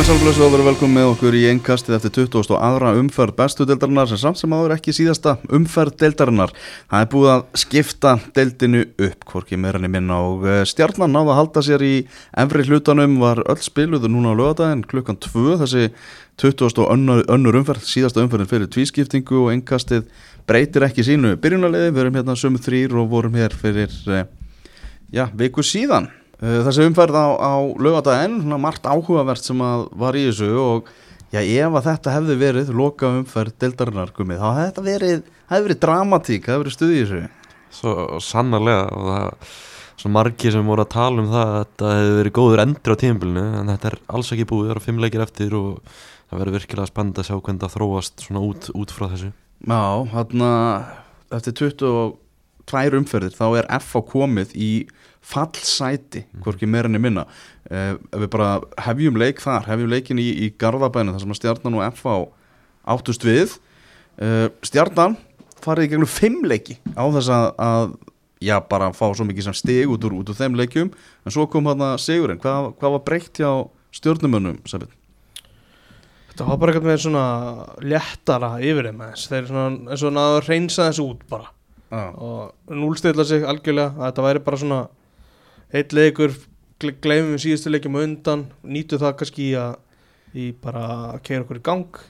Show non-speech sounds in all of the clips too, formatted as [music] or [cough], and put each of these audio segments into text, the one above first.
komið sálflösu og verið velkomið með okkur í einkastið eftir 20. og aðra umferð bestu deildarinnar sem samt sem áður ekki síðasta umferð deildarinnar. Það er búið að skipta deildinu upp, hvorki meirinni minna og eh, stjarnan náða að halda sér í efri hlutanum var öll spiluðu núna á lögadaginn klukkan 2 þessi 20. og önnur, önnur umferð, síðasta umferðin fyrir tvískiptingu og einkastið breytir ekki sínu byrjunarliði, við erum hérna sömu þrýr og vorum hér fyrir, eh, já, viku síðan. Eh, þessi umferð á, á lögadaginn, margt áhugavert sem var í þessu og já, ef að þetta hefði verið loka umferð deltarinnar gummið, þá hefði þetta verið, hefði verið dramatík, hefði verið stuð í þessu. Svo sannarlega og það svo margi sem voru að tala um það að þetta hefði verið góður endur á tímbilinu en þetta er alls ekki búið, það eru fimm leikir eftir og það verður virkilega spennend að sjá hvernig það þróast svona út, út frá þessu. Já, hérna eftir 22 umferðir þá er F á komið í fallsæti, hvorki meirinni minna. Ef við bara hefjum leik þar, hefjum leikin í, í Garðabænu þar sem að stjarnan og FH áttust við. Uh, stjarnan farið í gegnum fimm leiki á þess að, að já, bara fá svo mikið sem stig út úr, út úr þeim leikjum. En svo kom hann að segurinn, hvað, hvað var breytt hjá stjórnumönnum, Sabit? Þetta var bara eitthvað með svona léttara yfir þeim eins þeir svona að reynsa þessu út bara. Ah. og núlstilla sig algjörlega að þetta væri bara svona eitt leikur, gleymum við síðustu leikjum á undan, nýtu það kannski að í bara að keira okkur í gang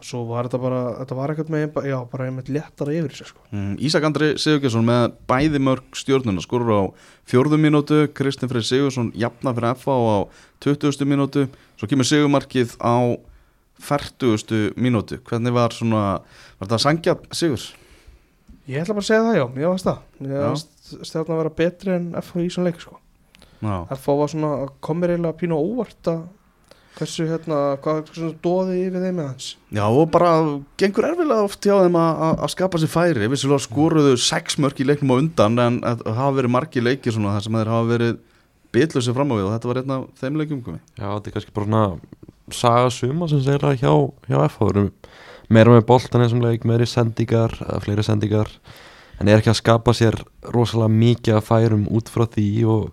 og svo var þetta bara þetta var eitthvað með, já, bara einmitt léttara yfir þessu sko. Mm, Ísak Andri Sigurgesson með bæði mörg stjórnuna skorur á fjórðu mínútu Kristinn Freyr Sigursson jafna fyrir FA á 20. mínútu svo kemur Sigurmarkið á 40. mínútu hvernig var svona, var þetta sangjað Sigur? Ég ætla bara að segja það já, ég varst það ég varst stjárna að vera betri en FH í svona leik sko. Já, FH var svona, komir eiginlega pínu á óvart að hversu hérna, hvað svona dóði yfir þeim með hans Já og bara gengur erfilega oft hjá þeim að- að að skapa sér færi. Vissilega skoruðu sex mörg í leiknum á undan en að- það hafa verið margi leikir svona þar sem þeir hafa verið bitlusið fram á við. Og þetta var af þeim leikjum komi Já, þetta er kannski bara svona saga suma sem segir það hjá, hjá FH meira með boltan eins og leik, meiri sendingar, fleiri sendingar en er ekki að skapa sér rosalega mikið að færum út frá því og,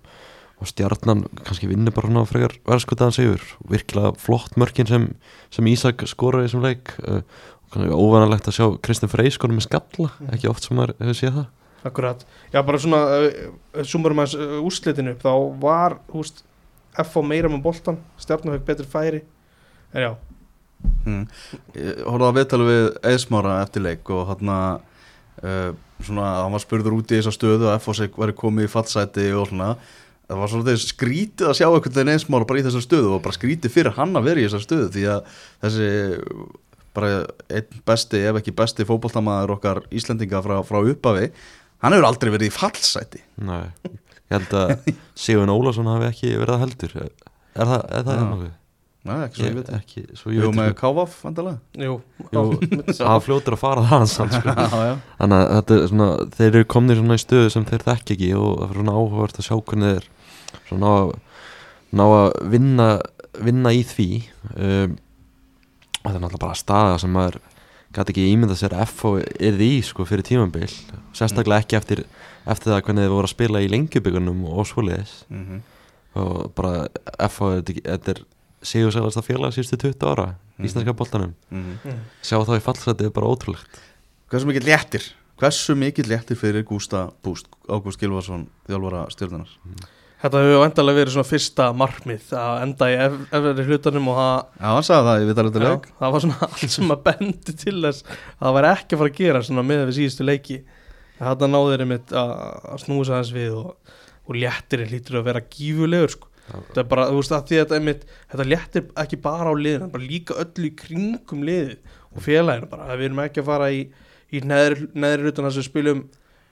og stjarnan kannski vinnur bara svona frekar verðskutaðan sigur. Virkilega flott mörkin sem, sem Ísak skoraði í þessum leik. Uh, og kannski óvanalegt að sjá Kristinn Frey skora með skalla, ekki oft sem maður hefur séð það. Akkurat, já bara svona uh, sumarum að uh, úrslitinu upp þá var, húst, FH meira með boltan, stjarnar fekk betri færi. En já, mm. Að viðtala við Eðsmára eftir leik og hann uh, svona, hann var spurður út í þessa stöðu og FOS væri komið í fallsæti og svona. Það var svona þeir skrítið að sjá einhvern veginn Eðsmára bara í þessa stöðu og bara skrítið fyrir hann að vera í þessa stöðu því að þessi bara einn besti, ef ekki besti fótboltamaður okkar Íslendinga frá, frá uppafi hann hefur aldrei verið í fallsæti. Nei, ég held að Sigurinn Ólafsson hafi ekki verið að heldur. Er það, er það? Nei, ekki svo ég veit ekki, svo ég Jú, veit með Kávaf, vandalega jú, það fljótur að fara það samt, sko. [laughs] Já, já. Þannig að þetta er svona, þeir eru komnir svona í stöðu sem þeir þekk ekki og það er svona áhugavert að sjá hvernig þeir svona ná ná að vinna, vinna í því. Um, það er náttúrulega bara staða sem maður gæti ekki ímynda sér að FH er því sko fyrir tímambil sérstaklega ekki eftir, eftir það hvernig þeir voru að spila í lengjubíkunum og svoleiðis. Mm og bara FH er, þetta er sigursælasta félag síðustu 20 ára Mhm. íslenska boltanum -hmm. Mm. sjá þá í fallseti er bara ótrúlegt Hversu mikið léttir? Hversu mikið léttir fyrir Gústa Búst, Ágúst Gilvarsson, þjálfara stjórnunar? Þetta hefur endalega verið svona fyrsta markmið að enda í ef- efri hlutanum og það, Já, hann sagði það, ég veit alveg til já, leik. það var svona [laughs] allt sem að bendi til þess að það var ekki að fara að gera svona með við síðustu leiki þetta náður einmitt að, að snúa sig aðeins við og, og léttirinn hlýtur að vera gífulegur sko. Þetta er bara, þú veist að því að þetta einmitt þetta léttir ekki bara á liðin bara líka öllu í kringum liðið og félaginu bara, við erum ekki að fara í, í neðri, neðri hlutan þess að við spilum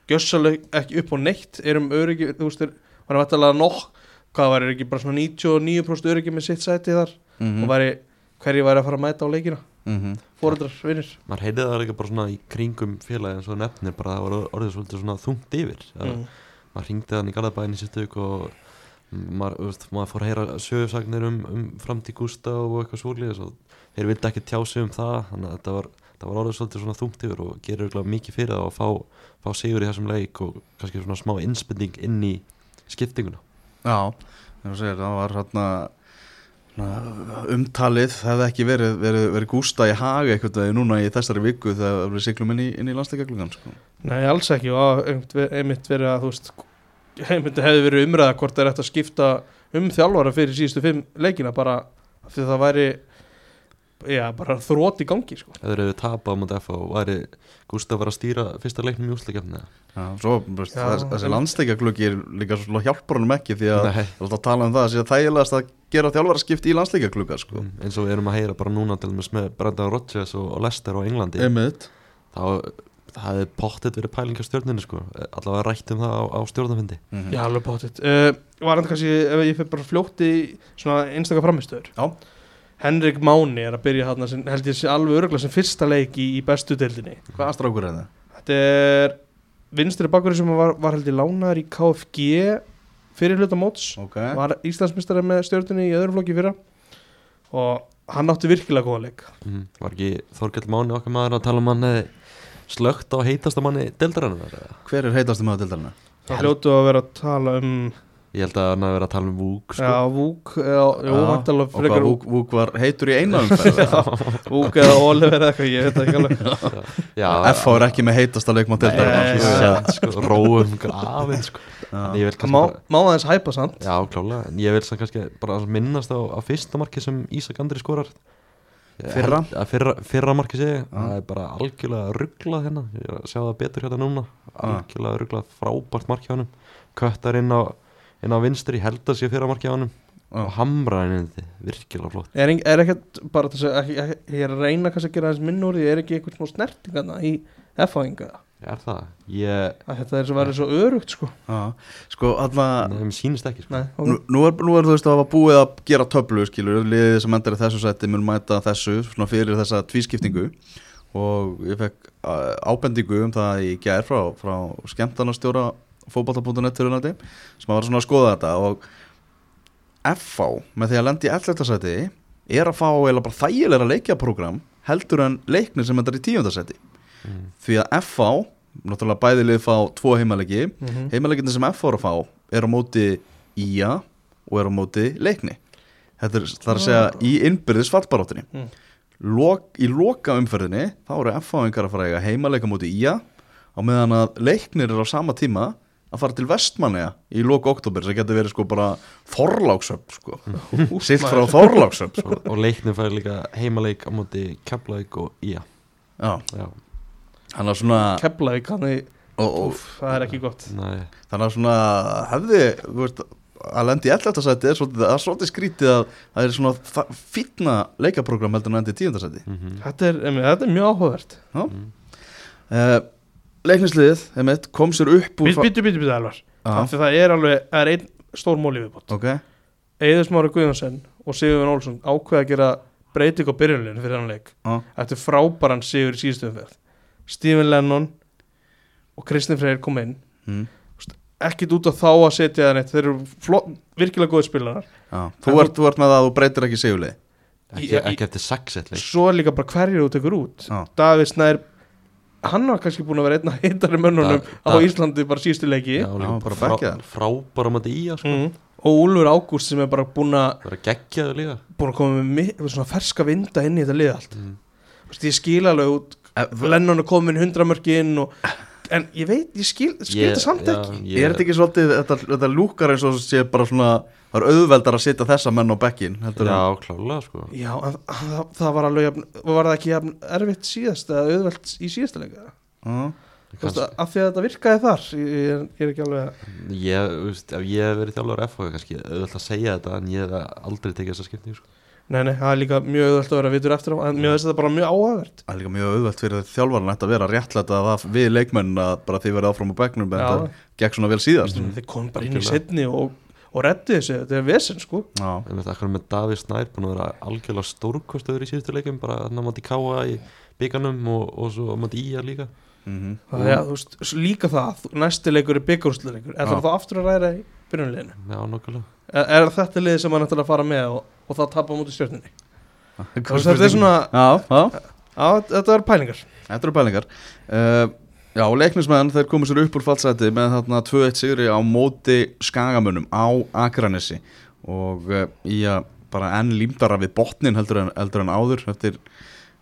gjössaleg ekki upp á neitt erum öryggi, þú veist, er, var að nokk hvað var ekki bara svona 99% öryggi með sitt sæti þar Mm og væri, hverju væri að fara að mæta á leikina -hmm. fóreldrar, vinnir maður heyrði það líka bara svona í kringum félagi eins og þú nefnir bara það var orðið svolítið svona þungt yfir mm. mm. maður hringdi hann í Garðabæin í ykkur og maður, maður fór að heyra sögursagnir um, um framtíð Gústa og eitthvað svolítið og þeir vildi ekki tjá sig um það þannig að þetta var, þetta var orðið svolítið svona þungt yfir og gerir mikið fyrir það að fá, fá sigur í þessum leik og kannski svona smá innspending inn í skiptinguna Já, þegar segir, það var hérna umtalið hefði ekki verið, verið, verið gústa í haga eitthvað veginn núna í þessari viku þegar við siglum inn í, inn í landsleikaglugan sko. Nei, alls ekki og einmitt ver- einmitt verið að þú veist hefði verið umræða hvort það er eftir að skipta um þjálfara fyrir síðustu fimm leikina bara af því að það væri já, bara þrótt í gangi sko. Eða eru tapað á mútið F og væri Gustaf var að stýra fyrsta leiknum í úsleikefni Já, svo, veist, Já, þess, þessi en- landsleikaglugi er líka svo hjálpar honum ekki því að það er tala um það að sé þægilegast að gera þjálfara skipti í landsleikagluga sko. Mm, eins og við erum að heyra bara núna til dæmis með Brendan Rodgers og, og Lester á Englandi Einmitt. þá það hefði pottet verið pæling á stjórninu sko. allavega rætt um það á, á stjórnafindi Mhm. Já, alveg bóttið uh, Var hann kannski, ef ég fyrir bara fljótt í svona einstakar framistöður Já. Henrik Máni er að byrja hann held ég sé alveg örgulega sem fyrsta leik í, í bestu deildinni. Hvaða strákur er það? Þetta er vinstri bakverði sem var, var held ég lánaður í KFG fyrir hluta móts. Ok, var Íslandsmyndstari með stjórnunni í öðrum flokki í fyrra. Og hann átti virkilega góða leik. Mm, var ekki Þorkell Máni okkar maður að tala um hann hefði slögt á heitasta manni deildarinnar hver er heitastu maður dildarinn? Það hljótu að vera að tala um ég held að hann hafi verið að tala um Vúk sko. Já, Vúk Og frekar hvað Vúk, Vúk var heitur í eina [laughs] Vúk eða Oliver eða eitthvað, ég veit ekki alveg. Já, F.A. er ekki með heitasta leikmann Sent, sko, róum grafin sko. má, má aðeins hæpa samt. Já klálega en ég vil samt kannski bara minnast á, á fyrsta marki sem Ísak Andri skorar Fyrra? að fyrra, fyrra marki segi það er bara algjörlega rugglað hérna. Ég er að sjá það betur hérna núna. Algjörlega rugglað frábært marki á hann köttar inn á, inn á vinstri held að sé fyrra marki á hann og hamra henni þetta virkilega flott. Er, er ekkert bara þess að ég er að reyna kannski að gera aðeins minn úr því er ekki eitthvað smá snertingana í F-fáinga er það? ég, Þetta er svo verið svo örugt sko Já, sko alltaf það sýnist ekki sko. Nei, Nú, nú, er, nú er þú veist að hafa búið að gera töflu skilur, liðið sem endar í þessu seti mun mæta þessu svona fyrir þessa tvískiptingu og ég fekk ábendingu um það í gær frá, frá skemmtarnastjóra fótballta.net fyrirnætti sem var svona að skoða þetta og FH með því að lendi í 11. seti er að fá eða bara þægilega leikjaprógram heldur en leiknir sem endar í 10. seti Mm. því að FH náttúrulega bæði lið fá tvo heimalegi Mhm. heimaleginni sem F er að fá er á móti IA og er á móti leikni. Þetta er, það að segja í innbyrðis fallbaráttinni Mm. Lok, í loka umferðinni þá eru F-fáingar að fara að eiga heimaleika móti IA á meðan að leiknir er á sama tíma að fara til vestmanneja í loka oktober sem getur verið sko bara Þorláksöp sko. [laughs] Silt frá Þorláksöp sko. og leiknum fær líka heimaleik á móti Keflavík og Ía. Já, já, hann er svona og, úf, það er ekki gott. Nei, þannig að svona hefði þú veist, að lendi í 11. seti er svolítið, er svolítið skrítið að það er svona fínna leikaprogram heldur en endi í 10. seti mm þetta er, emi, þetta er mjög áhugavert. Uh, leiknisliðið einmitt, kom sér upp úr Býtu, býtu, býtu, Elvar. Já, Af því það er alveg, það er einn stór móli viðbót. Ok. Eður Smári Guðjónsson og Sigurvin Olsson ákveða að gera breyting á byrjunleginu fyrir hann leik. Já. Þetta er frábæran Sigur í síðustu umferð Stephen Lennon og Kristinn Freyr kom inn mm. ekkit út á þá að setja það neitt þeir eru flott, virkilega góði spilarar Já. Þú, ert, þú ert með það að þú breytir ekki sigurlið ekki, Í- í- ekki eftir leik svo er líka bara hverju þú tekur út Já. David Snær hann var kannski búin að vera einn af heitari mönnunum Da- á Da- Íslandi bara síðustu leiki Já, Já, bara frá, á móti Ía sko. mm. og Úlfur Ágúst sem er bara búin að vera geggjaður líka búin að koma með mi- með svona ferska vinda inn í þetta lið allt mm. Þú veist, ég skil alveg út Lennon er komin 100 mörki inn og, [laughs] en ég veit, ég skil, skil þetta samt ekki ég, Er þetta ekki svolítið, þetta, þetta lúkar eins og sé bara svona Það er auðveldar að setja þessa menn á bekkin heldur já, klálega sko Já, en það, það var alveg var það ekki jafn erfitt síðast eða auðvelt í síðasta leika Já. Þú veist, af því að þetta virkaði þar ég, ég, er- er ekki alveg ég, veist, ef ég hef verið þjálfur F kannski auðvitað að segja þetta en ég hef aldrei tekið þessa skiptingu sko. Nei, nei, það er líka mjög auðvelt að vera vitur eftir á en mér finnst þetta bara mjög áhagvert Það er líka mjög auðvelt fyrir þjálfarinn að vera réttlæta það við leikmenn að bara þið verið áfram á bekknum en það gekk svona vel síðast. Mm. Þeir kom bara inn í setni og, og reddi þessu, þetta er vesen sko. Já, en þetta akkur með Davíð Snær búin að vera algjörlega stórkostöður í síðustu leikum bara hann á móti Káa í bygganum og, og svo á móti Ía líka. Mhm. Það er, þú veist, líka það, næsti leikur er byggjúrsleikur er Já. það þá aftur að ræða í byrjunleginu já, nokkulega er, þetta liðið sem hann ætlar að fara með og, og það tapa á mútið stjórninni þetta er svona, Já, já, á, þetta er pælingar. Þetta eru pælingar. Uh, Já, leiknismenn þeir komið sér upp úr fallseti með þarna 2-1 sigri á móti skagamönnum á Akranessi og uh, í að bara enn límdara við botnin heldur en, heldur en áður eftir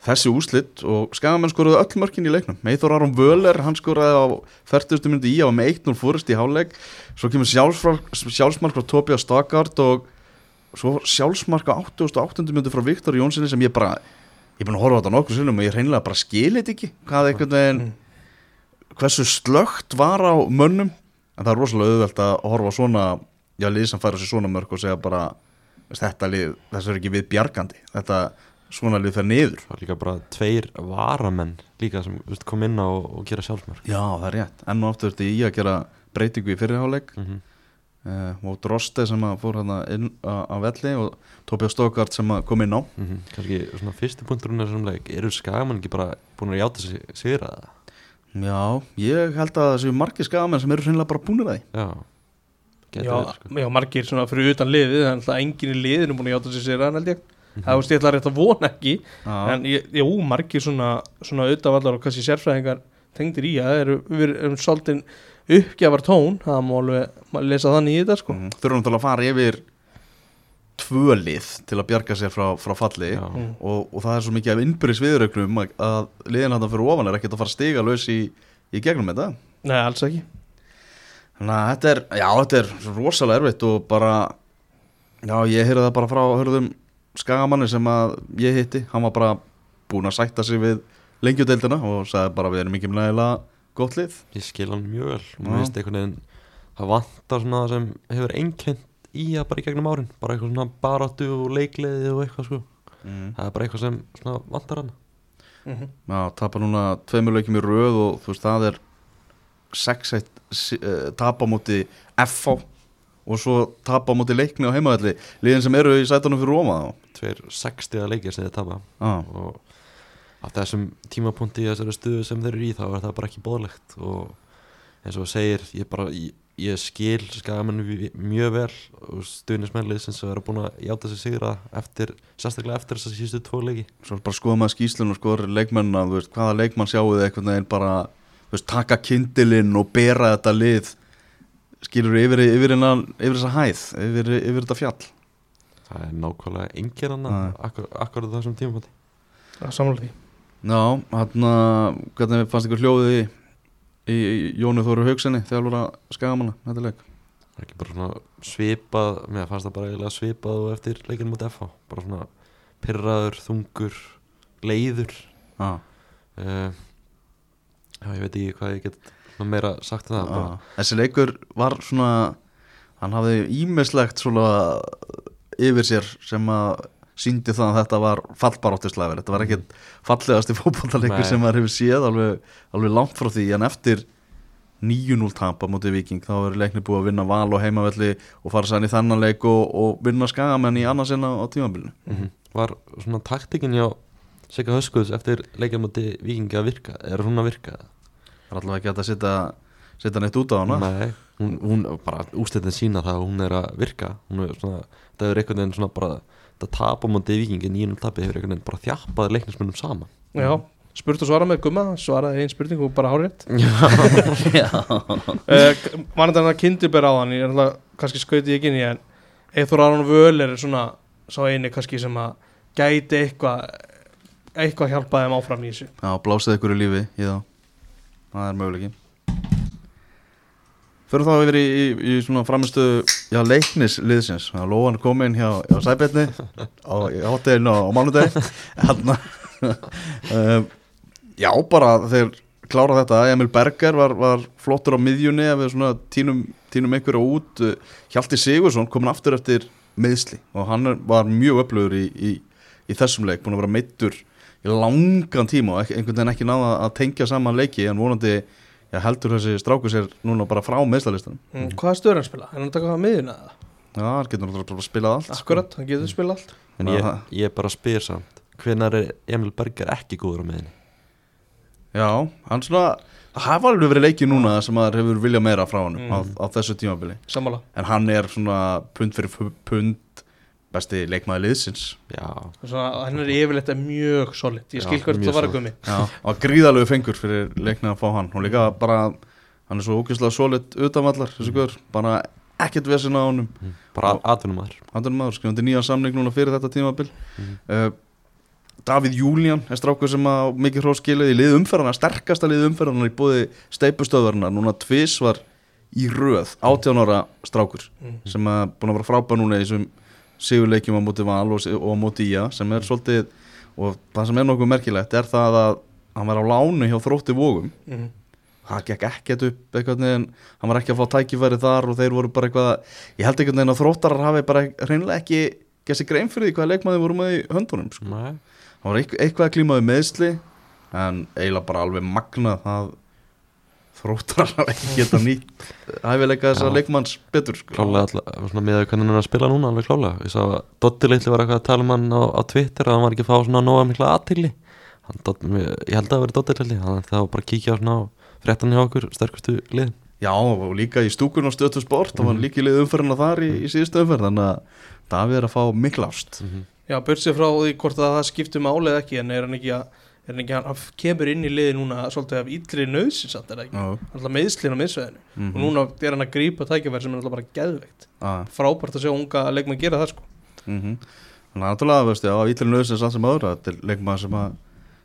þessi úslit og skagamenn skoruðu öll mörkin í leiknum Meithor Aron Völer, hann skoraði á 40. myndi í, á með 1-0 fúrist í háleik svo kemur sjálfsmark, frá Tobias Stakard og svo sjálfsmark á 88. myndi frá Viktor Jónssoni sem ég bara ég er búin að horfa á þetta nokkur sinnum og ég reynilega bara skilit ekki hvað einhvern veginn hversu slögt var á mönnum en það er rosalega auðvelt að horfa svona já, lið sem færa sér svona mörg og segja bara þetta lið, þessu er ekki við bjargandi þetta svona lið fer niður. Það var líka bara tveir varamenn líka sem veist, kom inn á og, og gera sjálfsmörk Já, það er rétt, enn og aftur þurfti í að gera breytingu í fyrirháleik mm -hmm. uh, og Droste sem að fór hérna inn á, á velli og Tóbjörn Stókart sem að kom inn á. Kannski svona fyrsti punkturinn er svona leik. Eru skagamann ekki bara búin að játa sig sigra það? Já, ég held að þessu margir skagamenn sem eru hreinlega bara búinir að því. Já. Já, sko. já, margir svona fyrir utan liðið en alltaf enginn í liðinu búin að játa sér sér held ég. Það veist ég ætla rétt að vona ekki Já, en ég, jú, margir svona, svona auðavallar og kannski sérfræðingar tengdir í að eru, við erum svolítið uppgjafar tón, það má alveg lesa þannig í þetta sko Mhm. þurfum náttúrulega að fara yfir tvö lið til að bjarga sér frá, frá falli. Mm. og, og það er svo mikið af innbyrðis viðrögnum að, að liðin hann fyrir ofan er ekkert að fara stiga laus í, í gegnum þetta Nei, alls ekki Þannig að þetta er, já, þetta er rosalega erfitt og bara, já, ég heyrði það bara frá hörðum skagamanni sem að ég hitti, hann var bara búinn að sætta sig við lengjudeildina og sagði bara við erum ekki nægilega gott lið. Ég skil hann mjög vel. Mér finnst einhvern veginn Það vantar svona það sem hefur einkennt í að bara í gegnum árin Bara eitthvað svona baráttu og leikleiði og eitthvað sko Mm. Það er bara eitthvað sem svona vantar hann mm -hmm. Já, tapar núna tveimur leikjum í röð og þú veist, það er 6-1 uh, tapa múti FH og svo tapa múti leikni á heimaðalli, liðin sem eru í sætunum fyrir Róma. Tveir 60 leikir sem þið tapa. Já, og á þessum tímapunkti í þessari stuðu sem þeir eru í þá er það bara ekki bóðlegt og eins og segir ég, bara, ég, ég skil skagamennu mjög vel og stuðnismennlið sem vera búin að játa sig sigra eftir, sérstaklega eftir þess að síðustu tvo leiki. Svo bara skoða maður skýslun og skoða leikmennina, hvaða leikmann sjáu þið einhvern veginn bara, veist, taka kindilinn og bera þetta lið skilur yfir, yfir, innan, yfir þessa hæð, yfir, yfir þetta fjall? Það er nákvæmlega Nei. annan akkur, akkur þessum tímapunkti. Samlega því. Já, hann að, hvernig fannst ykkur hljóðið í, í, í Jónu Þóru Haugsenni þegar voru að skagamanna, þetta leik? Það er ekki bara svona svipað mér fannst það bara eiginlega svipað og eftir leikinu mútið FH bara svona pyrraður, þungur leiður. Já, uh, já, ég veit ekki hvað ég get svona meira sagt um það bara. Þessi leikur var svona, hann hafði ímislegt svona yfir sér sem að síndi það að þetta var fallbaráttislegur þetta var ekkert fallegasti [laughs] fótballleikur Nei. sem maður hefur séð alveg, alveg langt frá því en eftir 9-0 tapa mútið Viking þá er leikni búið að vinna val og heimavelli og fara sann í þannan leik og, og vinna skagamenn í annarsinn á, tímabilinu Mhm. var svona taktikinn hjá Sigga Höskuðs eftir leikjamóti vikingi að virka, er hún að virka? það er alltaf ekki að setja setja neitt út á hana. Nei, hún, hún bara úslitin sína það að hún er að virka. Hún er svona, það er einhvern veginn svona bara það tapa móti vikingi, nýjum tapi hefur einhvern veginn bara þjappaði leiknismunum saman. Já, spurt og svara með gumma svaraði einn spurning og bara hárétt [laughs] Já. Mannendan að kynnti ber á hann? Ég er alltaf, kannski skauti ég ekki inn í en Eithor Aron Völer er svona sá eini kannski sem að gæti eitthvað eitthvað hjálpa þeim áfram í þessu. Já, blásið ykkur í lífi í þá Það er möguleiki. Fyrir þá yfir í, í, í svona framistu Já, leiknis liðsins. Já, Lóan kom inn hjá, hjá Sæbjörni á, hátteginu á, á mánudegi Hanna [laughs] um, Já, bara þeir klára þetta. Emil Berger var, var flottur á miðjunni ef við svona tínum, tínum einhverja út. Hjalti Sigursson komin aftur eftir meðsli og hann er- var mjög öflugur í, í, í þessum leik búin að vera meittur í langan tíma og einhvern veginn ekki náða að tengja saman leiki en vonandi já, heldur þessi stráku sér núna bara frá meðslalistan mm. Hvaða stöður hann spila? Er hann að taka það miðuna? eða? Já, hann getur náttúrulega bara spilað allt sko. Akkurat, hann getur spila allt en ég, ég bara spyr samt hvenar er Emil Berger ekki góður á miðinni Já, hann svona það hafa alveg verið leiki núna sem maður hefur viljað meira frá hann Mm. á, á þessu tímabili Sammála en hann er svona pund fyrir pu- pund besti leikmaði liðsins. Hann er yfirleitt mjög solid. Ég skil hvert það var að Já, og gríðalegu fengur fyrir leikna að fá hann. Og líka bara, hann er svo ógeðslega solid utanvallar, þessu guður, bara ekkert vesinn á honum. Bara atvinnumæður hann er maður, skrifandi nýjan samning núna fyrir þetta tímabil. Mhm. uh, Davíð Júlían er strákur sem að mikið hrós skilið í lið umferðana, sterkasta lið umferðana í bóði steipustöðvarna, núna tvis var í röð, 18 ára strákur Mhm. sem er búin að vera frábær núna í þessum sigurleikjum á móti Val og, og á móti Ía sem er svolítið, og það sem er nokkuð merkilegt er það að hann var á lánu hjá þrótti vógum Mhm. það gekk ekkert upp eitthvað neginn, hann var ekki að fá tækifæri þar og þeir voru bara eitthvað, ég held einhvern veginn að þróttarar hafi bara hreinlega ekki gert sér grein fyrir því hvað leikmaði voru með í höndunum sko. Hann var eitthvað, eitthvað að klímaði meðsli en eiginlega bara alveg magnað það þróttarar hafi ekki geta nýtt hæfileika þess að leikmanns betur sko. klálega alltaf, svona með er að spila núna alveg klálega, ég sá að Dotti litli var eitthvað að tala um hann á, á Twitter að hann var ekki að fá svona nóga mikla aðtili ég held að það veri Dotti litli hann er það bara að kíkja á fréttan hjá okkur sterkustu liðin. Já og líka í stúkun og stötu sport það var Mhm. líka í lið umferðina þar í, í síðustu umferð þannig að Davíð er að fá mikla ást. Já, börsið frá því hvort að það skiptir máli eða ekki en er hann ekki að er hann, ekki, hann kemur inn í liði núna svolítið af illri nöðsins er það alltaf meðslinn á miðsveðinu Mhm. og núna er hann að grípa tækifæri sem er alltaf bara geðveikt. Já. frábært að sjá unga leikmenn gera það sko. Mm Þannig að náttúrulega, veist, já, ítlun auðvitað samt sem áður, þetta er leikmaður sem að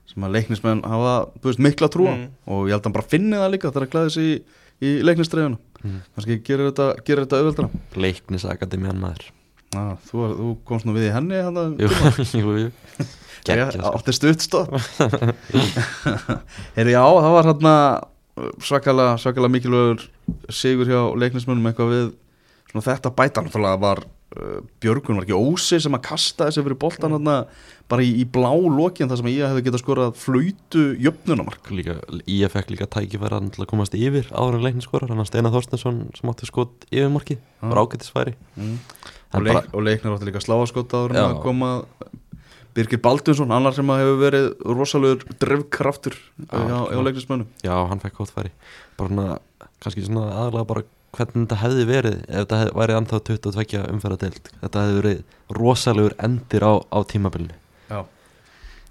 sem að leiknismenn hafa, þú veist, mikla trúa Mm. og ég held að hann bara finni það líka þegar að glæði sig í, í leiknistræðuna Mhm. kannski gerir þetta, gerir þetta auðveldra leiknisakademian maður. Já, þú, þú komst nú við í henni hann [laughs] jú, jú, átti stuttstopp [laughs] Herri, já, það var hérna svakalega, svakalega mikilvægur sigur hjá leiknismönnum eitthvað við svona þetta bæta náttúrulega var uh, Björgun var ekki ósi sem að kasta þessi fyrir boltan hérna bara í, í blá lokin þar sem ég hefði getað skorað flöytu jöfnunamark líka, ég fekk líka tækifæra til að komast yfir áður en leiknin skorar hann að Steinar Þorstensson sem átti skot yfirmarki Já. var ágættisfæri mm. Og, leik, bara- og leiknar átti líka sláaskot áður en að koma Birgir Baldunsson, annar sem að hefur verið hjá, hjá klart. leiknismönnum. Já, hann fekk gott færi. Bara svona, kannski svona aðalega bara hvernig þetta hefði verið ef þetta hef, væri ennþá 22 umferðadeild þetta hefði verið rosalegur endir á, á tímabilinu. Já,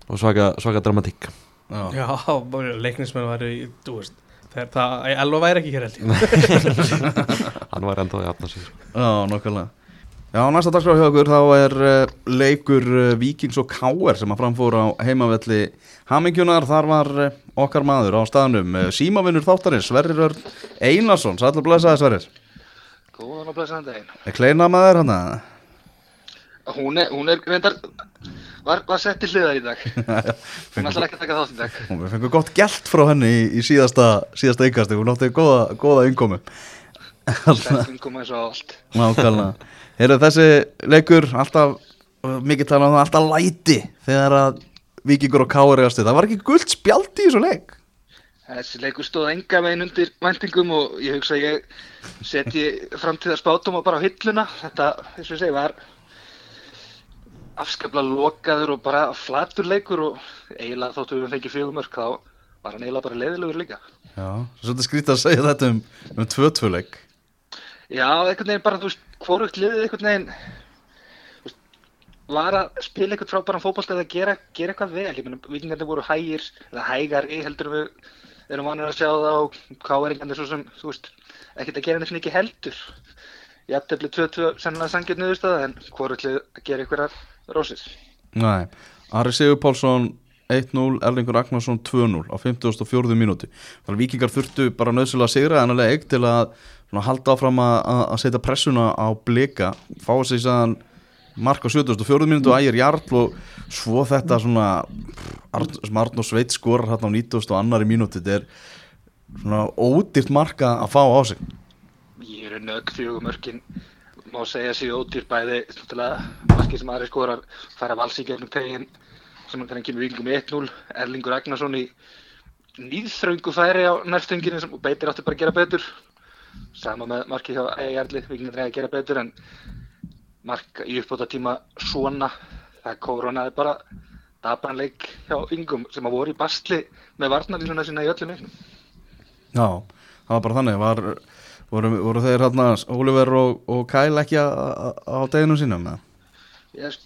og svaka, svaka dramatík. Já. Já, bara leiknismenn væri, þú veist þegar það, Elva væri ekki hér held [laughs] [laughs] hann var ennþá í afna sig Já, nokkulega Já, næsta dagskrá hjá okkur þá er uh, leikur uh, Víkings og Káer sem að framfóra á heimavelli Hamingjunar, þar var uh, okkar maður á staðnum símavinnur þáttarins, Sverrir Örn Einarsson, sætla blessaði Sverrir Góðan og blessaðan daginn. Er kleina maður hann að Hún er, hún er reyndar, var, var sett til hliðar í dag. [laughs] Hún ætlar ekki að taka þátt í dag. Við fengum gott gælt frá henni í, í síðasta, síðasta yngasti, hún átti góða, góða innkomi Sættum koma eins og allt. Nákvæmlega Heyrðu þessi leikur alltaf, mikið tala um það, alltaf læti þegar að Víkingur og Káer eigast við. Það var ekki guld spjald í þessu leik Þessi leikur stóð enga megin undir væntingum og ég hugsa að ég setji framtíðar spátum og bara á hilluna. Þetta, þess að segja, var afskaplega lokaður og bara flatur leikur og eiginlega þóttu við fengið fjögumörk þá var hann eiginlega bara leiðilegur líka. Já, svolítið skrítið að segja þetta um, um tvö-tvöleik Já, einhvern veginn bara, þú veist, hvorugt liðið einhvern veginn veist, var að spila einhvern frábæran fótbolta eða gera, gera eitthvað vel, ég meina, vikingarnir voru hægir eða hægar í heldur en við erum vanir að sjá það og káeringarnir svo sem, þú veist, ekkert að gera neitt mikið heldur. Jafntefli 2-2 sennilega sangið niðurstaða en hvorugt lið að gera einhverjar rósir. Nei, Ari Sigur Pálsson 1-0, Erlingur Ragnarsson 2-0 á 54. mínúti Þannig að Víkingar þurftu bara nöðsynlega að sigra þennan leik til að svona, halda áfram að, að setja pressuna á blika fá sig sæðan mark á 74. mínútu og ægir Jarl og svo þetta svona sem Arn og Sveit skorar hérna á 90. og annari mínúti þetta er svona ódýrt marka að fá á sig Ég er nögg fjögumörkin má segja sér ódýr bæði markið sem aðri skorar fara vals í gegnum tegin sem hann kemur vingum 1-0 Erlingur Ragnarsson í nýðþröngu færi á nærstunginu sem beitir átti bara að gera betur sama með markið hjá Ejarli vinginir að gera betur en mark í uppbóta tíma svona það koronaði bara dabanleik hjá vingum sem að voru í bastli með varnarlínuna sína í öllum leiknum Já, það var bara þannig var, voru, voru þeir hérna Oliver og, og Kyle ekki á, á, á deginu sínum? Ég, ég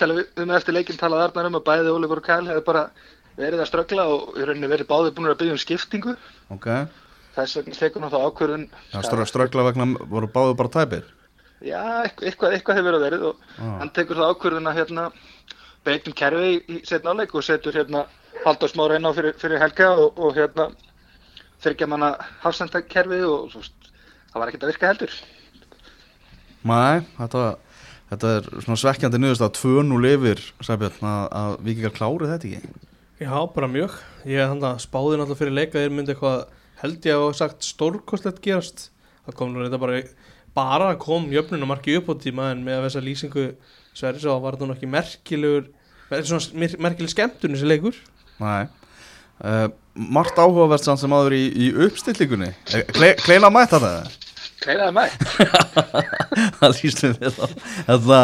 tala við, við með eftir leikinn talað Arnar um að bæði Oliver og Kyle hefur bara verið að ströggla og í rauninni verið báðið búin að byggja um skiptingu Ok, þess vegna tekur hann þá ákvörðun strö, ströggla vegna voru báðu bara tæpir Já, eitthvað, eitthvað, hefur verið verið og Já. hann tekur það ákvörðun að hérna beitum kerfi í, í setna áleik og setur hérna Halldór Smára inn á fyrir, fyrir helga og, og hérna þryggja manna hafsendakerfi og veist, það var ekkert að virka heldur. Nei, þetta, þetta er svona svekkjandi nýðust að 2-0 yfir Sæbjörn að, að vikingar klári þetta ekki? Já, bara mjög. Ég hann að spáði náttúrulega fyrir leika þeir myndi eitthvað held ég að hafa sagt stórkostlegt gerast. Það kom nú þetta bara bara kom jöfnunumarki upp á tíma en með þessa lýsingu Sverris og var nú ekki merkilegur merkileg skemmtun þessi leikur? Nei. Uh, Margt áhugavert samt sem áður í, í uppstillingunni. Eh, Kle, Kleina mætt þetta Kleiðaði mæ. [laughs] Það lýst við Þetta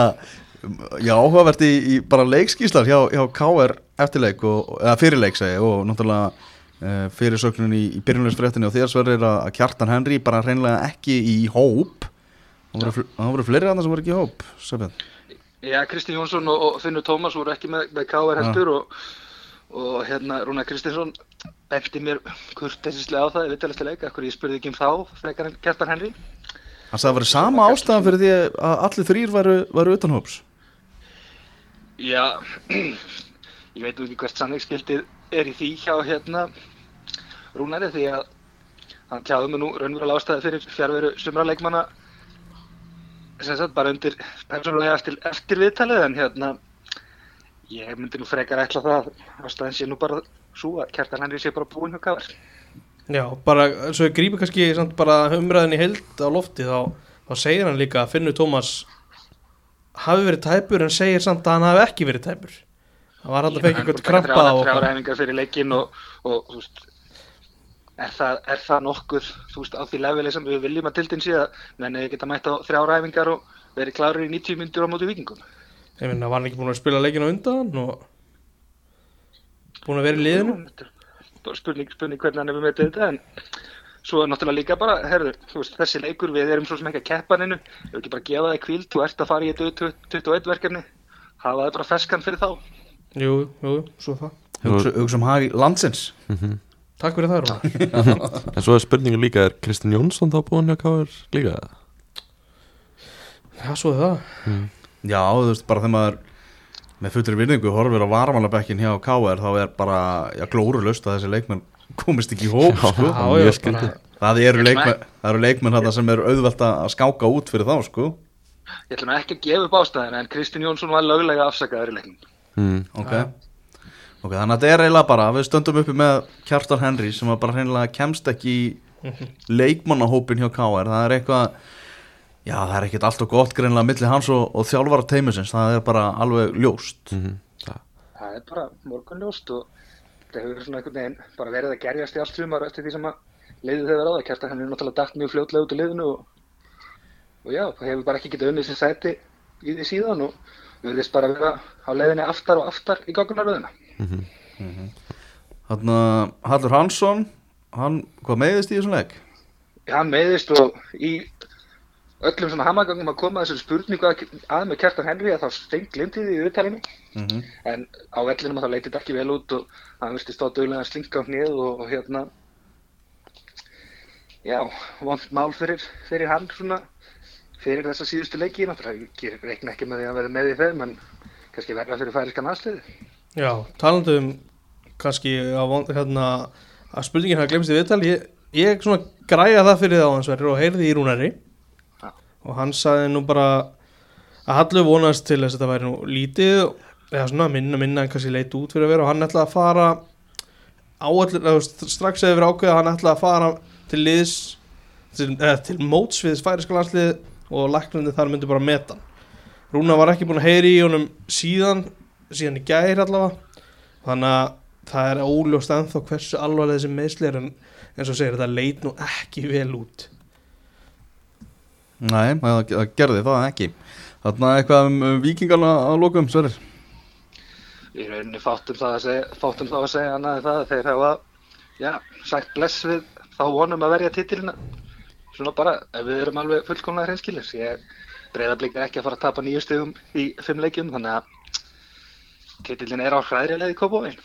Já, áhugavert í, í bara leikskíslar hjá, hjá KR eftirleik og, eða fyrirleik segi og náttúrulega uh, fyrirsögnun í, í byrjunlegsfréttinni og þér sverrir að, Kjartan Henry bara hreinlega ekki í hóp. Það voru, voru fleiri annað sem voru ekki í hóp Sæbjörn Já, Kristinn Jónsson og, og Finnur Tómas voru ekki með, með KR heldur og, og hérna Rúnar Kristinsson benti mér kurteisislega á það leik, akkur ég spurði ekki um þá frekar en Kjartan Henry. Hann sagði að það var sama ástæðan fyrir því að allir þrýr væru, væru utan hóps Já, [clears throat] ég veit ekki hvert sannleiksskildið er í því hjá hérna Rúnari því að hann tjáði mig nú raunverulega ástæði fyrir fjárveru sumra leikmanna sem sagt bara undir persónulega eftir, eftir viðtalið en hérna ég myndi nú frekar ætla það að ástæðin sé nú bara svo að Kjartan Henry sé bara búinn hjá Káar. Já, bara svo ég grípi kannski samt bara umræðin í heild á lofti þá, þá segir hann líka að Finnur Tómas hafi verið tæpur en segir samt að hann hafi ekki verið tæpur það var að fekja eitthvað krampa á Þrjá ræfingar fyrir leikinn og, og veist, er það, er það nokkuð veist, á því leveli sem við viljum að tildin sé að menn eða geta mætt á þrjá ræfingar og verið klárir í 90 myndur á móti vikingum. Ég finna, var hann ekki búin að spila leikina undan og búin að vera í liðinu? Er Spurning, spurning hvernig hann hefur metið þetta en svo er náttúrulega líka bara, herðu, þú veist, þessi leikur við erum svo sem ekki að keppa hann innu, við ekki bara að gefa það kvíld, þú ert að fara í þetta 21 verkefni, hafa það bara feskan fyrir þá. Jú, jú, svo það. Hugsa hugsa um hag landsins. Takk fyrir það, Rúnar. [laughs] En svo er spurningin líka, er Kristinn Jónsson þá búinn hjá KR líka? Já, svo er það Já, þú veist, bara þegar maður með fullri virðingu horfir á varmalabekkin hjá KR þá er bara, já, glórulust að þessi leikmenn komist ekki í hóp, sko Já, mjög já, skrítið. bara Það eru leikmenn, eru leikmenn þarna sem eru auðvelt að skáka út fyrir þá, sko Ég ætla nú ekki að gefa upp ástæðina en Kristinn Jónsson var löglega afsakaður í leiknum. Mm. Ok Ok, þannig að þetta er eiginlega bara, við stöndum uppi með Kjartan Henry sem bara hreinlega kemst ekki í leikmannahópin hjá KR Það er eitthvað, já, það er ekkert allt og gott greinlega milli hans og, og þjálfara teimisins Það er bara alveg ljóst Mm -hmm. Það er bara morgunljóst og það hefur svona einhvern veginn bara verið að gerjast í allt sumar eftir því sem að leiðið hefur á það. Kjartan hann er náttúrulega dætt mjög fljótlega út í liðinu og, og já, það hefur bara ekki getað unnið sem sæti í því síðan og við verðist bara vera á leiðinni aftar og aftar í gaggunaröðina. Þannig að Hallur Hansson, hann, hvað meiðist í þessum leik? Hann meiðist og í öllum svona hamagangum að koma þessari spurningu að, að með Kjartan Henry að þá stein glimtið í viðtalinu Mm -hmm. en á vellinum að þá leitið þetta ekki vel út og hann virti stóð duglega að slinka á hnið og, og hérna já, vond mál fyrir, fyrir hann svona fyrir þessa síðustu leiki ég reikna ekki með því að hann verði með í þeim en kannski verða fyrir færiskan aðstöðu Já, talandi um kannski að, von- hérna, að spurningin hafa glemst í viðtal ég, ég svona græja það fyrir það á hans verður og heyrði í Rúnari. Og hann sagði nú bara að Hallu vonast til þess að þetta væri nú lítið eða svona minna minna en kannski leit út fyrir að vera. Og hann ætlaði að fara áallir, strax eða verið ákveð að hann ætlaði að fara til liðs til, eða, til móts við færiska landslið og læknandi þar myndi bara meta hann. Rúna var ekki búin að heyri í honum síðan síðan í gær allavega. Þannig að það er óljóst ennþá hversu alvarlega þessi meðsli er en eins og segir þetta leit nú ekki vel út Nei, það, gerði það ekki. Þannig að eitthvað um, um vikingarna að lokum, Sverrir? Í rauninni fátum það að segja, fátum það að segja annað en það að þeir hafa já, sagt bless við þá vonum að verja titilina. Svona bara, ef við erum alveg fullkomlega hreinskilis ég breyðablík er ekki að fara að tapa nýju stegum í fimm leikjum þannig að titilin er á hræðrilega í Kópavóin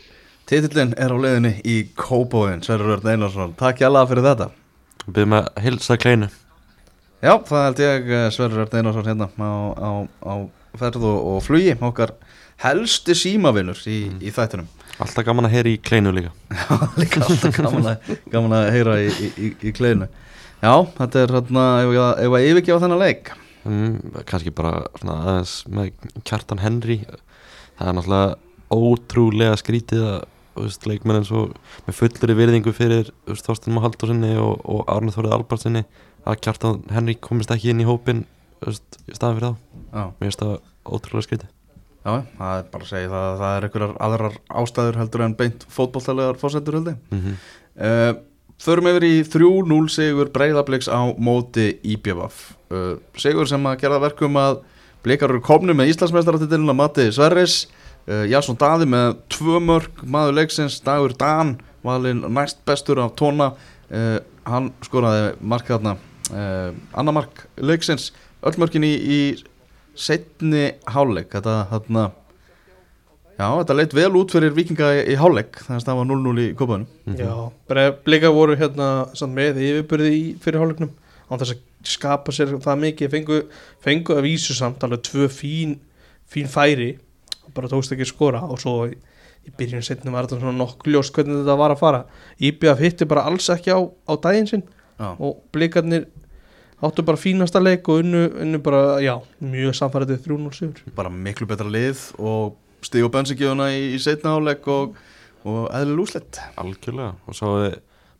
Titillin er á leiðinni í Kópavóin Sverrir Örn Einarsson, takk hjá fyrir þetta. Við byrjum að hilsa kleinu Já, það held ég eh, Sverrir Örn Einarsson hérna á, á, á ferð og, flugi okkar helsti símavinnur í, í þættunum Alltaf gaman að heyra í kleinu líka. [laughs] Líka alltaf gaman að, gaman að heyra í, í, í, í kleinu. Já, þetta er hérna ef að- yfirgefa þennan leik? Mm, Kannski bara svona aðeins með Kjartan Henry. Það er náttúrulega ótrúlega skrítið að veist, leikmenn eins og með fullri virðingu fyrir Þorstein Mahaldursinni og, og Arne Þórið Albartsinni að Kjartan Henry komist ekki inn í hópin veist, í staðan fyrir þá. Já, Mér finnst það ótrúlega skrítið. Já, það er bara að segja það það er einhverjar aðrar ástæður heldur en beint fótbolltalegar fórsendur heldur mm -hmm. uh, Förum yfir í 3-0 sigur breyðabliks á móti IBVF uh, Sigur sem að gera verkum að blikar eru komnu með Íslandsmeistaratitilin að mati Sverris. Uh, Jasson Daði með tvö mörg maður leiksins, Dagur Dan valinn næst bestur af tóna hann skoraði markaðna uh, annar mark leiksins öll mörkin í, í setni hálfleik. Þetta þarna Já, þetta leit vel út fyrir vikinga í, í hálfleik þannig að það var 0-0 í kopaðunum Mhm. Já, bara blika voru hérna samt með yfirbyrði í fyrir hálfleiknum án þess að skapa sér það mikið. Fengu, fengu að vísu samt alveg tvö fín, fín færi bara tókst ekki að skora. Og svo í, í byrjun setnum var þetta svona nokkuð ljós hvernig þetta var að fara. IBF hitti bara alls ekki á, á daginn sinn. Já, og blikarnir áttu bara fínasta leik og unnu, unnu bara, já, mjög samfæraðið 3-0 sigur. Bara miklu betra lið og stíg og bensinkjöfuna í, í setna hálfleik og, og eðlil úsleitt Algjörlega. Og svo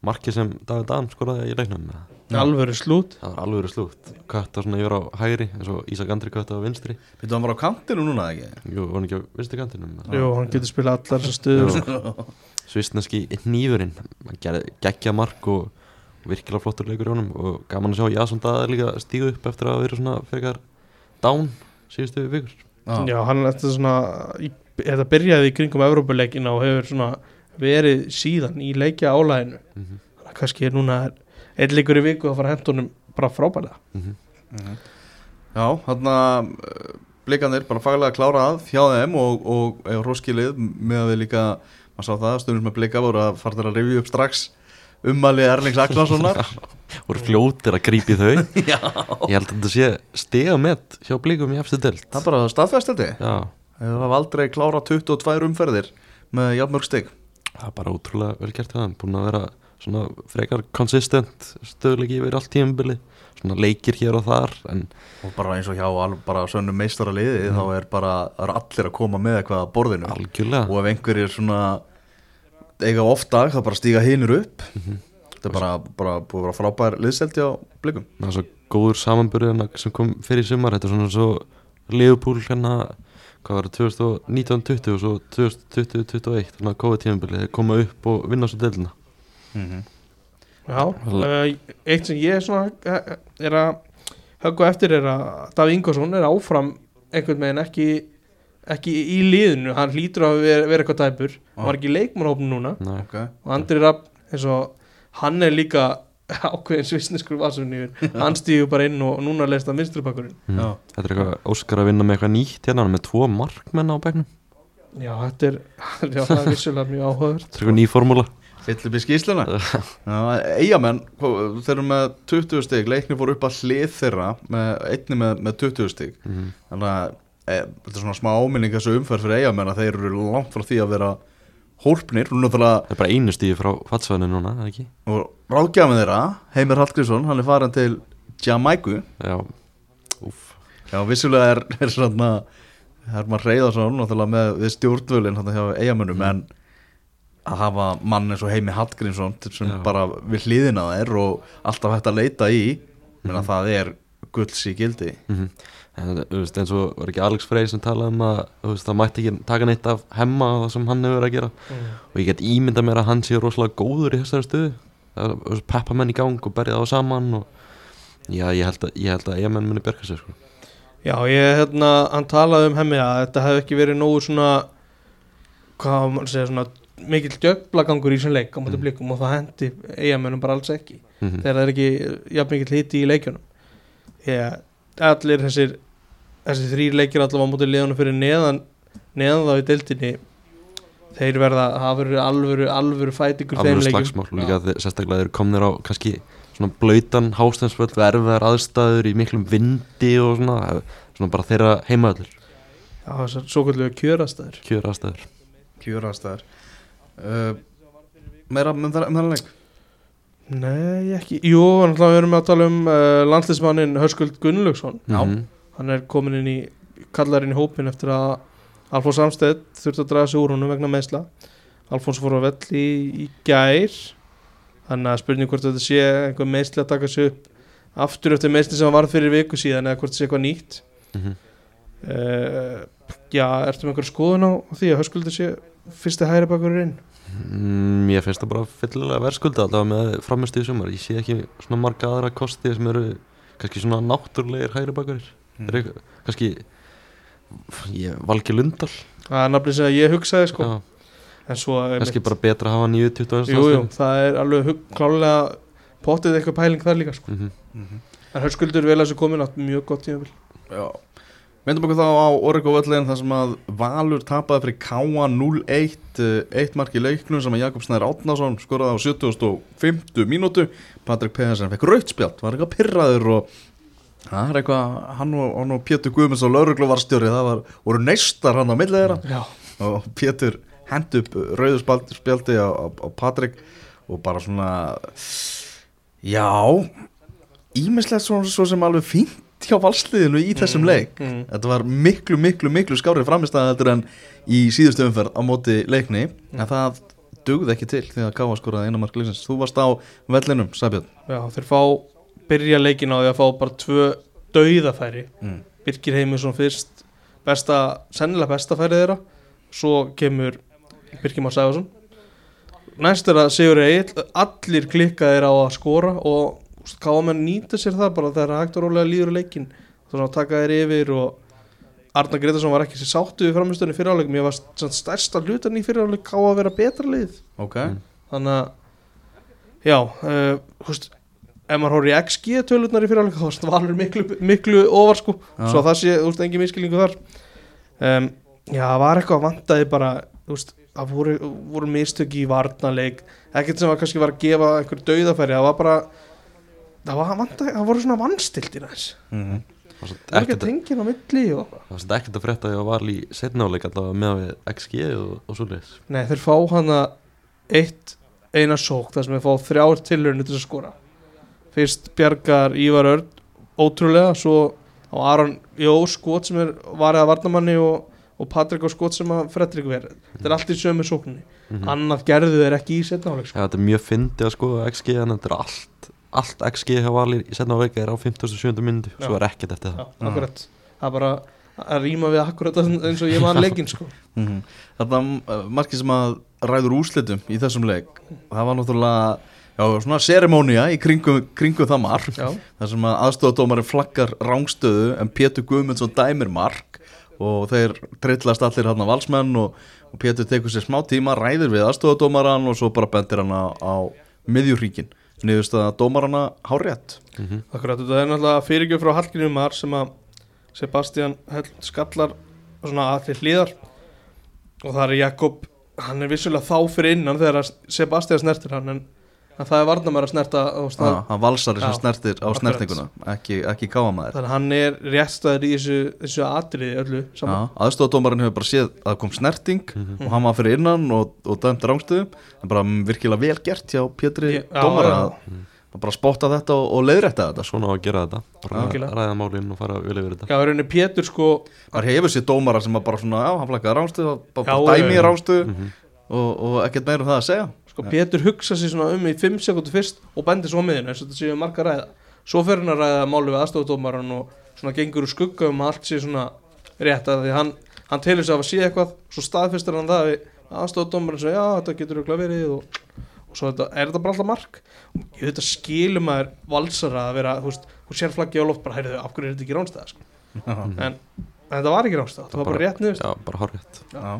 markið sem David Dan skoraði í leiknum eða? Já. alvöru slút. Það var alveg slútt Kötta svona yfir á hægri eins og Ísak Andri kötta á vinstri. Býttu hann var á kantinu núna ekki? Jú, hann ekki á vinstri kantinum Jú, hann getur spilað allar þessar stöður Svistneski nýfurinn Hann gerði geggja mark og virkilega flottur leikur í honum og gaman að sjá Jason Daða líka stígu upp eftir að vera svona frekar down síðustu vikur. Já, hann er þetta svona í, þetta byrjaði í kringum Evrópuleikina og hefur svona verið síðan í leikja álæðinu mm -hmm. þannig að kannski er núna einn leikur í viku að fara hendunum bara frábælega Mhm. Já, hann að blikandir bara faglega klára að hjá þeim og, og eða roskilið með að við líka, maður sá það, stundum með blika voru að fara að revju upp strax ummalið Erlings Agnarssonar. [laughs] Voru fljótir að grípi þau. [laughs] Já, Ég held að þetta sé stiga með hjá blíkum í efstu delt það er bara staðfestandi Já, Þeir hafa aldrei klára 22 umferðir með jafnmörg stig. Það er bara ótrúlega vel gert það Búin að vera svona frekar konsistent stöðlegi yfir allt tímabili Svona leikir hér og þar En og bara eins og hjá bara sönnum meistara liði þá er bara, það er allir að koma með eitthvað að borðinu. Algjörlega. Og ef einhverjir svona eiga ofta þá bara stíga hinur upp. Þetta er bara, bara búið að vera frábær liðseldi á blikum. Það er svo góður samanburð sem kom fyrir sumar. Þetta er svona svo Leopold hérna Hvað var það 2019-20 og svo 2020-2021 Þannig að COVID-tímabili Þeir koma upp og vinna svo delina Já, uh, eitt sem ég svona eh, er að höggva eftir er að Daví Ingvarsson er áfram einhvern veginn ekki ekki í liðinu, hann hlýtur að vera, vera eitthvað tæpur, hann var ekki í leikmannhópnu núna. Nei, okay. og Andri Rapp eins og hann er líka [laughs] ákveðin svisneskur vasunni hann stígur bara inn og núna leist að vinstrupakkurinn mm. Já. Þetta er eitthvað Óskar að vinna með eitthvað nýtt hérna Með tvo markmenn á begnum Já, þetta er, [laughs] já, það er vissulega mjög áhugaður Þetta er eitthvað ný formúla. Fyll upp í skýsluna [laughs] eigamenn, þeir eru með 20 stig. Leikni fór upp að hlið þeirra með, einni með, með 20 stig. Mm. þannig að þetta er svona smá áminning þessu umferð fyrir eigamenn að þeir eru langt frá því að vera hólpnir. Það er bara einu stíði frá fatsvæðinu núna, og ráðgjafið þeirra, Heimir Hallgrímsson hann er farin til Jamaiku. Já, úf Já, vissulega er, er svona Herman Reyðarsson náttúrulega með við stjórnvölin hann hjá eigamönnum en að hafa mann eins og Heimi Hallgrímsson sem Já. bara við hliðina þær og alltaf hægt að leita í menn að það er gulls í gildi mm en þú veist, eins og var ekki Alex Frey sem talaði um að veist, það mætti ekki taka neitt af hemma og það sem hann hefur verið að gera. Og ég get ímynda mér að hann sé rosalega góður í þessari stöðu. Það er peppa menn í gang og berja þá saman og já, ég held að, ég held að ég menn muni berga sér sko. Já, ég, hérna, hann talaði um hemmi að þetta hefði ekki verið nógu svona hvað á að segja svona mikill djöglagangur í þessum leik á móti Mm. blikum og það hendi eigamennum bara alls ekki. Mm þegar það er ekki jafn mikill hiti í leikjunum. Ég, allir þessir þessir þrýr leikir allavega á móti liðunum fyrir neðan neðan þá í deildinni þeir verða, það verður alvöru alvöru fætingur þeim alveg leikjum. slagsmál líka þeir, sérstaklega þeir komnir á kannski svona blöytan hástensvöld við erfiðar aðstæður í miklum vindi og svona, svona bara þeirra heimaðallur, Já, þessar svo kvöldlega kjörastæður. Kjör aðstæður Kjörastæður. Uh, Meira um það- um þennan leik Nei, ekki Jú, náttúrulega við erum að tala um uh, landslismannin Hörskuld Gunnlaugsson Já. Mhm. Hann er komin inn í kallarinn í hópin eftir að Alfons Samstedt þurfti að draga sig úr honum vegna meðsla Alfons fór á vell í, í gær Þannig að spurning hvort þetta sé einhver meðsli að taka sig upp aftur eftir meðsli sem var fyrir viku síðan eða hvort þetta sé eitthvað nýtt Mhm. uh, Já, ertu með einhver skoðun á því að Hörskuldur sé fyrsti hægri bakurinn Mm, Ég finnst það bara fyllilega verðskulda allavega með framistu í sumar. Ég sé ekki svona marga aðra kosti sem eru kannski svona náttúrulegir hægri bakurir Mm. Kannski ég, Valgi Lundal Það er nafnið sem ég hugsaði sko. Já, En svo kannski bara betra að hafa 9-20 Jú, jú, það er alveg klálega pottið eitthvað pæling þar líka sko. mm Mhm. En Hörskuldur vel að þessu komin átt mjög gott tímabil. Já Myndum okkur þá á Origo völlin þar sem að Valur tapaði fyrir K.A. 0-1 eh, eitt mark í leiknum sem að Jakob Snær Átnason skoraði á 75. mínútu Patrik Pedersen fekk rautspjald var eitthvað pyrraður og það er eitthvað hann og, hann og Pétur Guðmunds og lauruglu var stjóri það var, voru neistar hann á Já, og Pétur hendi upp spjaldi á, á, á Patrik og bara svona já ímislegt svo, svo sem alveg fínt hjá valsliðinu í þessum leik. mm. þetta var miklu, miklu, miklu skárið framistæða en í síðustu umferð á móti leikni, en það dugði ekki til því að Káa skoraði eina mark leiknins þú varst á vellinum, Sæbjörn. Já, þeir fá byrja leikin á því að fá bara tvö dauðafæri. Mm. Birgir Heimisson fyrst besta, sennilega besta færið þeirra. Svo kemur Birgir Már Sæfarsson næst er að Sigur Egil allir klikkaðir á að skora og káamenn nýta sér það bara þegar hægt og rólega líður leikin þannig að taka þeir yfir og Arna Gretarsson var ekki sér sáttu við framistöðinu fyrir áleikum ég var samt stærsta hlutan í fyrir áleik á að vera betra lið. Ok, Mm. þannig að já, uh, húst ef maður í XG tölurnar í fyrirháleika þá varst valur miklu, miklu ofar sko. Já. svo það sé, þú veist, engin miskilningu þar. Um, já, það var eitthvað vandaði bara, þú veist, það voru, voru mistök í varnarleik. Ekkert sem að kannski var að gefa einhver dauðafæri það var bara það, var vandaði, það voru svona vannstiltir þess mm var það var ekki að tengja á milli og það var samt ekkert að frétta að ég var í setnáleik allavega með við XG og, og svo leiðis Nei, þeir fá hana eitt eina sók þar sem þeir fá þrjár tilhörinu til að skora. Fyrst bjargar Ívar Örn ótrúlega, svo á Aron Jó skot sem er varðið að varnamanni og, og Patrik á skot sem að Fredrik verið Þetta er allt í sömu sókninni. Mhm. Annað gerðu þeir ekki í setnáleik sko. Já, þetta er mjög fyndið að skoða XG en þetta er allt, allt XG hjá Valir í setnáleika er á 57. myndi Já. svo er ekkert eftir Já, það akkurat Það er bara að rýma við akkurat eins og ég man leikinn sko. -hmm. Þetta uh, markið sem að ræður úslitum í þessum leik það var náttúrulega já, svona seremónia í kringum, kringum það mark Já, þar sem að aðstofadómari flaggar rángstöðu en Pétur Guðmundsson dæmir mark og þeir trillast allir hann valsmenn og, og Pétur tekur sér smá tíma ræðir við aðstofadómaran og svo bara bendir hann á, á miðjurríkin niðurst að dómarana há rétt mm -hmm. akkurat Þetta er náttúrulega fyrirgjöf frá Hallgrímur Mar sem að Sebastian Hell skallar svona allir hlýðar og það er Jakob hann er vissulega þá fyrir innan þegar Sebastian snertir hann en, en það er varnamæður að snerta og ah, stað, hann valsari sem Já, snertir á snertinguna ekki, ekki káamæður þannig að hann er réttstæður í þessu, þessu atriði öllu saman. Aðstofadómarin hefur bara séð að kom snerting og hann var fyrir innan og, og dæmt rángstöðu en bara mm, virkilega vel gert hjá Pétri dómara já. að bara spotta þetta og, og leiðrætta þetta. Svona á að gera þetta bara ræða málinn og fara vel yfir þetta. Já, rauninni Pétur sko Það hefur sér dómara sem að bara svona, já, hann flakkaði rángstöð Mhm. og, og ekkert meira um það að segja Sko Pétur hugsa sér svona um í 5 sekundur fyrst og bendir svo miðinu eins og þetta séu marga ræða Svo fer hann að ræða máli við aðstofadómaran og svona gengur úr skugga um að allt sé svona rétt að því hann, hann telur sig að hafa séð eitthvað svo staðfistur hann það við aðstofadómaran sem já þetta getur auðvitað verið og, og svo þetta, er þetta bara alltaf mark og ég veit að skilum að er valsara að vera, veist, hún sér flaggi á loft bara heyrðu, af hverju er þetta ekki ránstæða sko. en, en þetta var ekki ránstæða, þetta var bara rétt niður Já, bara horrið Já.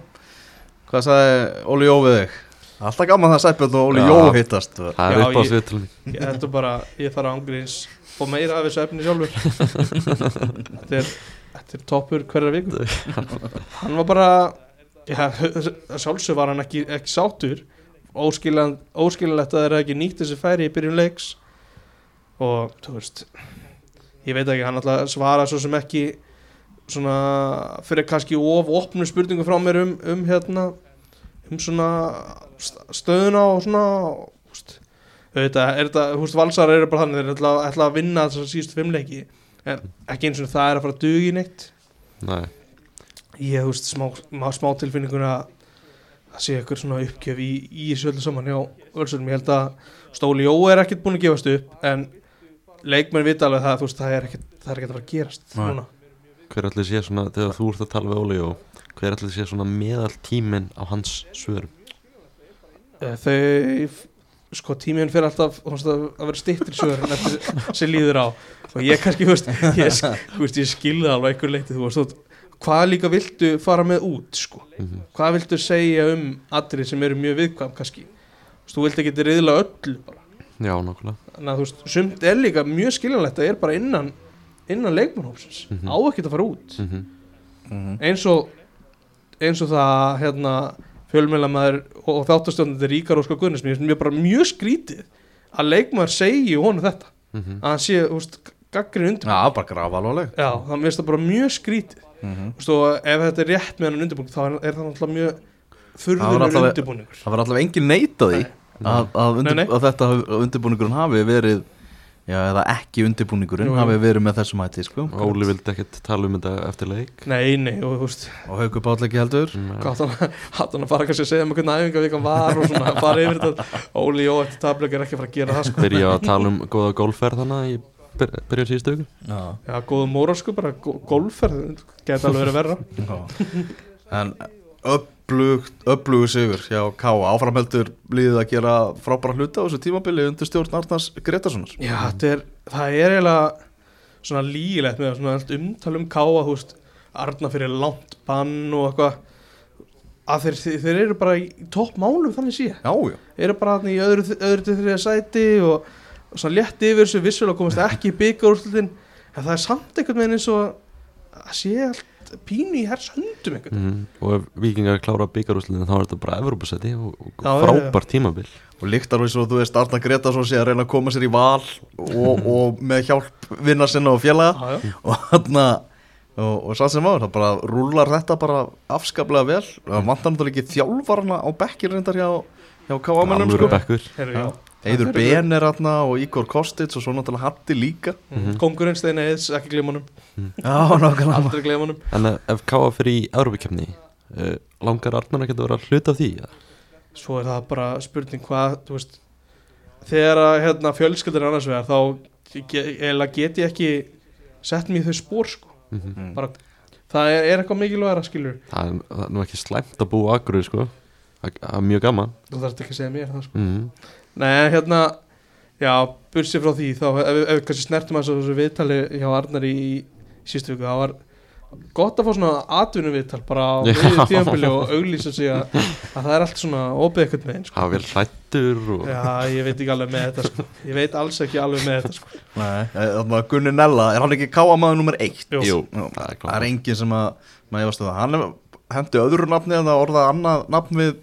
Hvað sagði Óli Jó við þig? Alltaf gaman það sæpjöld og Óli. Jó hittast Það er upp á ég- mig Ég, þetta er bara, ég þarf að ángríns og meira af þessu efni sjálfur. [laughs] Þetta er, þetta er toppur hverja viku. [laughs] Hann var bara já, sjálfsög var hann ekki, ekki sátur óskiljanlegt að það er ekki nýtt þessi færi í byrjun leiks. Og þú veist ég veit ekki, hann alltaf svara svo sem ekki svona fyrir kannski of opnu spurningu frá mér um, um hérna um svona st- stöðuna og svona auðvitað, er þetta, þú veist, valsar eru bara þannig þeir ætla, ætla að vinna þessar síðustu fimmleiki en ekki eins og það er að fara að dugi neitt. Nei, ég, þú veist, smá, smá, tilfinninguna að það sé eitthvað svona uppgjöf í, í þessu öllu saman hjá Ölsurum, ég held að Stóli Jó er ekkert búin að gefast upp en leikmenn vita alveg það, þú veist, það er ekkert það er ekkert að fara að gerast hver allir sé svona þegar þú ert að tala við Óli og hver allir sé svona meðal tíminn á hans svörum? Eh, þau sko tíminn fyrir alltaf að að vera stittir sögur en eftir sem líður á. Og ég kannski, þú veist, ég, ég skilði alveg einhver leiti, þú veist, þú veist, hvað líka viltu fara með út, sko? Mm hvað viltu segja um atrið sem eru mjög viðkvæm kannski? Þú veist, þú vilt ekki reyðla öllu bara. Já, nokkulega þannig að þú veist, sumt er líka mjög skiljanlegt að er bara innan innan leikmannhópsins, Mhm. á ekki að fara út. Mm Mhm. eins og eins og það hérna fjölmjölamæður og þáttastjóndandi Ríkar Óskar Gunnarsson, mér finnst bara mjög skrítið að leikmaður segi honum þetta. -hmm. að hann sé, þú veist, gaggrinn undir Já, bara grafa alvarleg já, mér finnst það bara mjög skrítið. Mhm. þú veist, ef þetta er rétt með hann undirbúning þá er, það náttúrulega mjög allavega- undirbúningur. Það var allavega engin neita því að, að, undir, að þetta undirbúningurinn hafi verið já, eða ekki undirbúningurinn hafi verið með þessum hætti sko. Óli vildi ekkert tala um þetta eftir leik. Nei, nei, og þú veist. Og haugur Páll ekki heldur. Hatt hann að fara kannski að segja um hvernig æfingavíkan var og svona fara yfir þetta? Óli Jó eftir tableg er ekki að fara að gera það sko. Byrja að tala um góða golfferð þannig í byr- byrjun síðustu viku. Já, Já, góðu mórarsku, bara gó- golfferð geta alveg verið verra. Já. En upplugu sigur hjá Káa áframheldur liðið að gera frábæra hluta á þessu tímabili undir stjórn Arnars Gretarssonar Já, er, það er eiginlega svona lígilegt með svona umtal um káa, þú veist, Arna fyrir langt bann og eitthvað. Að þeir, þeir, eru bara í topp málum þannig já, eru bara í öðru, öðru til þriða sæti og, og svona létt yfir þessu vissulega komast ekki í byggarúrslutin en það er samt einhvern veginn eins og að sé allt pínu í hers höndum mm. og ef vikingar klára byggarúslinu þá er þetta bara Evropasæti og, og Já, já, frábært tímabil. Og líktar við svo þú veist Arnar Gretarsson sé að reyna að koma sér í val og, og með hjálp vinna sinna og já. og þarna og, og satt sem áður, það bara rúlar þetta bara afskaplega vel, það vantar náttúrulega ekki þjálfarna á bekkir reyndar hjá, hjá Káamennum alvöru sko er- Ben er þarna og Ígor Kostits og svo náttúrulega Hatti líka Mm. Kongurinn Steina Eðs, ekki Já, nákvæmlega aldrei glemanum en ef- ef Káa fyrir í Evropakefni uh, langar Arnar ekki að vera hluta af því ja? svo er það bara spurning hvað þú veist, þegar að hérna, fjölskyldur er annars vegar þá ge- eiginlega get ég ekki sett mér í þau spór sko. mm Mm. bara, það er, er eitthvað mikilvægara skilur það, er, það er nú ekki slæmt að búa akkur sko. það það er mjög gaman þú þarfst ekki að segja mér það sko. mm. Nei, hérna, já, bursið frá því þá, ef, við- kannski snertum að þessu viðtali hjá Arnar í, í sístu viku, það var gott að fá svona atvinnu viðtal bara á [laughs] Já. miðju tíðanbili og auglýsa sig að, að það er allt svona opið eitthvað með einn sko. hafa vel hlættur og Já, ég veit ekki alveg með þetta sko. Ég veit alls ekki alveg með þetta sko. Nei, eh, þarna Gunni Nella, er hann ekki Káamaður nummer eitt? Jú. Jú, það er það klart er enginn sem að maður efast um það, hann er- hendi öðru nafni en það orðað annað nafn við,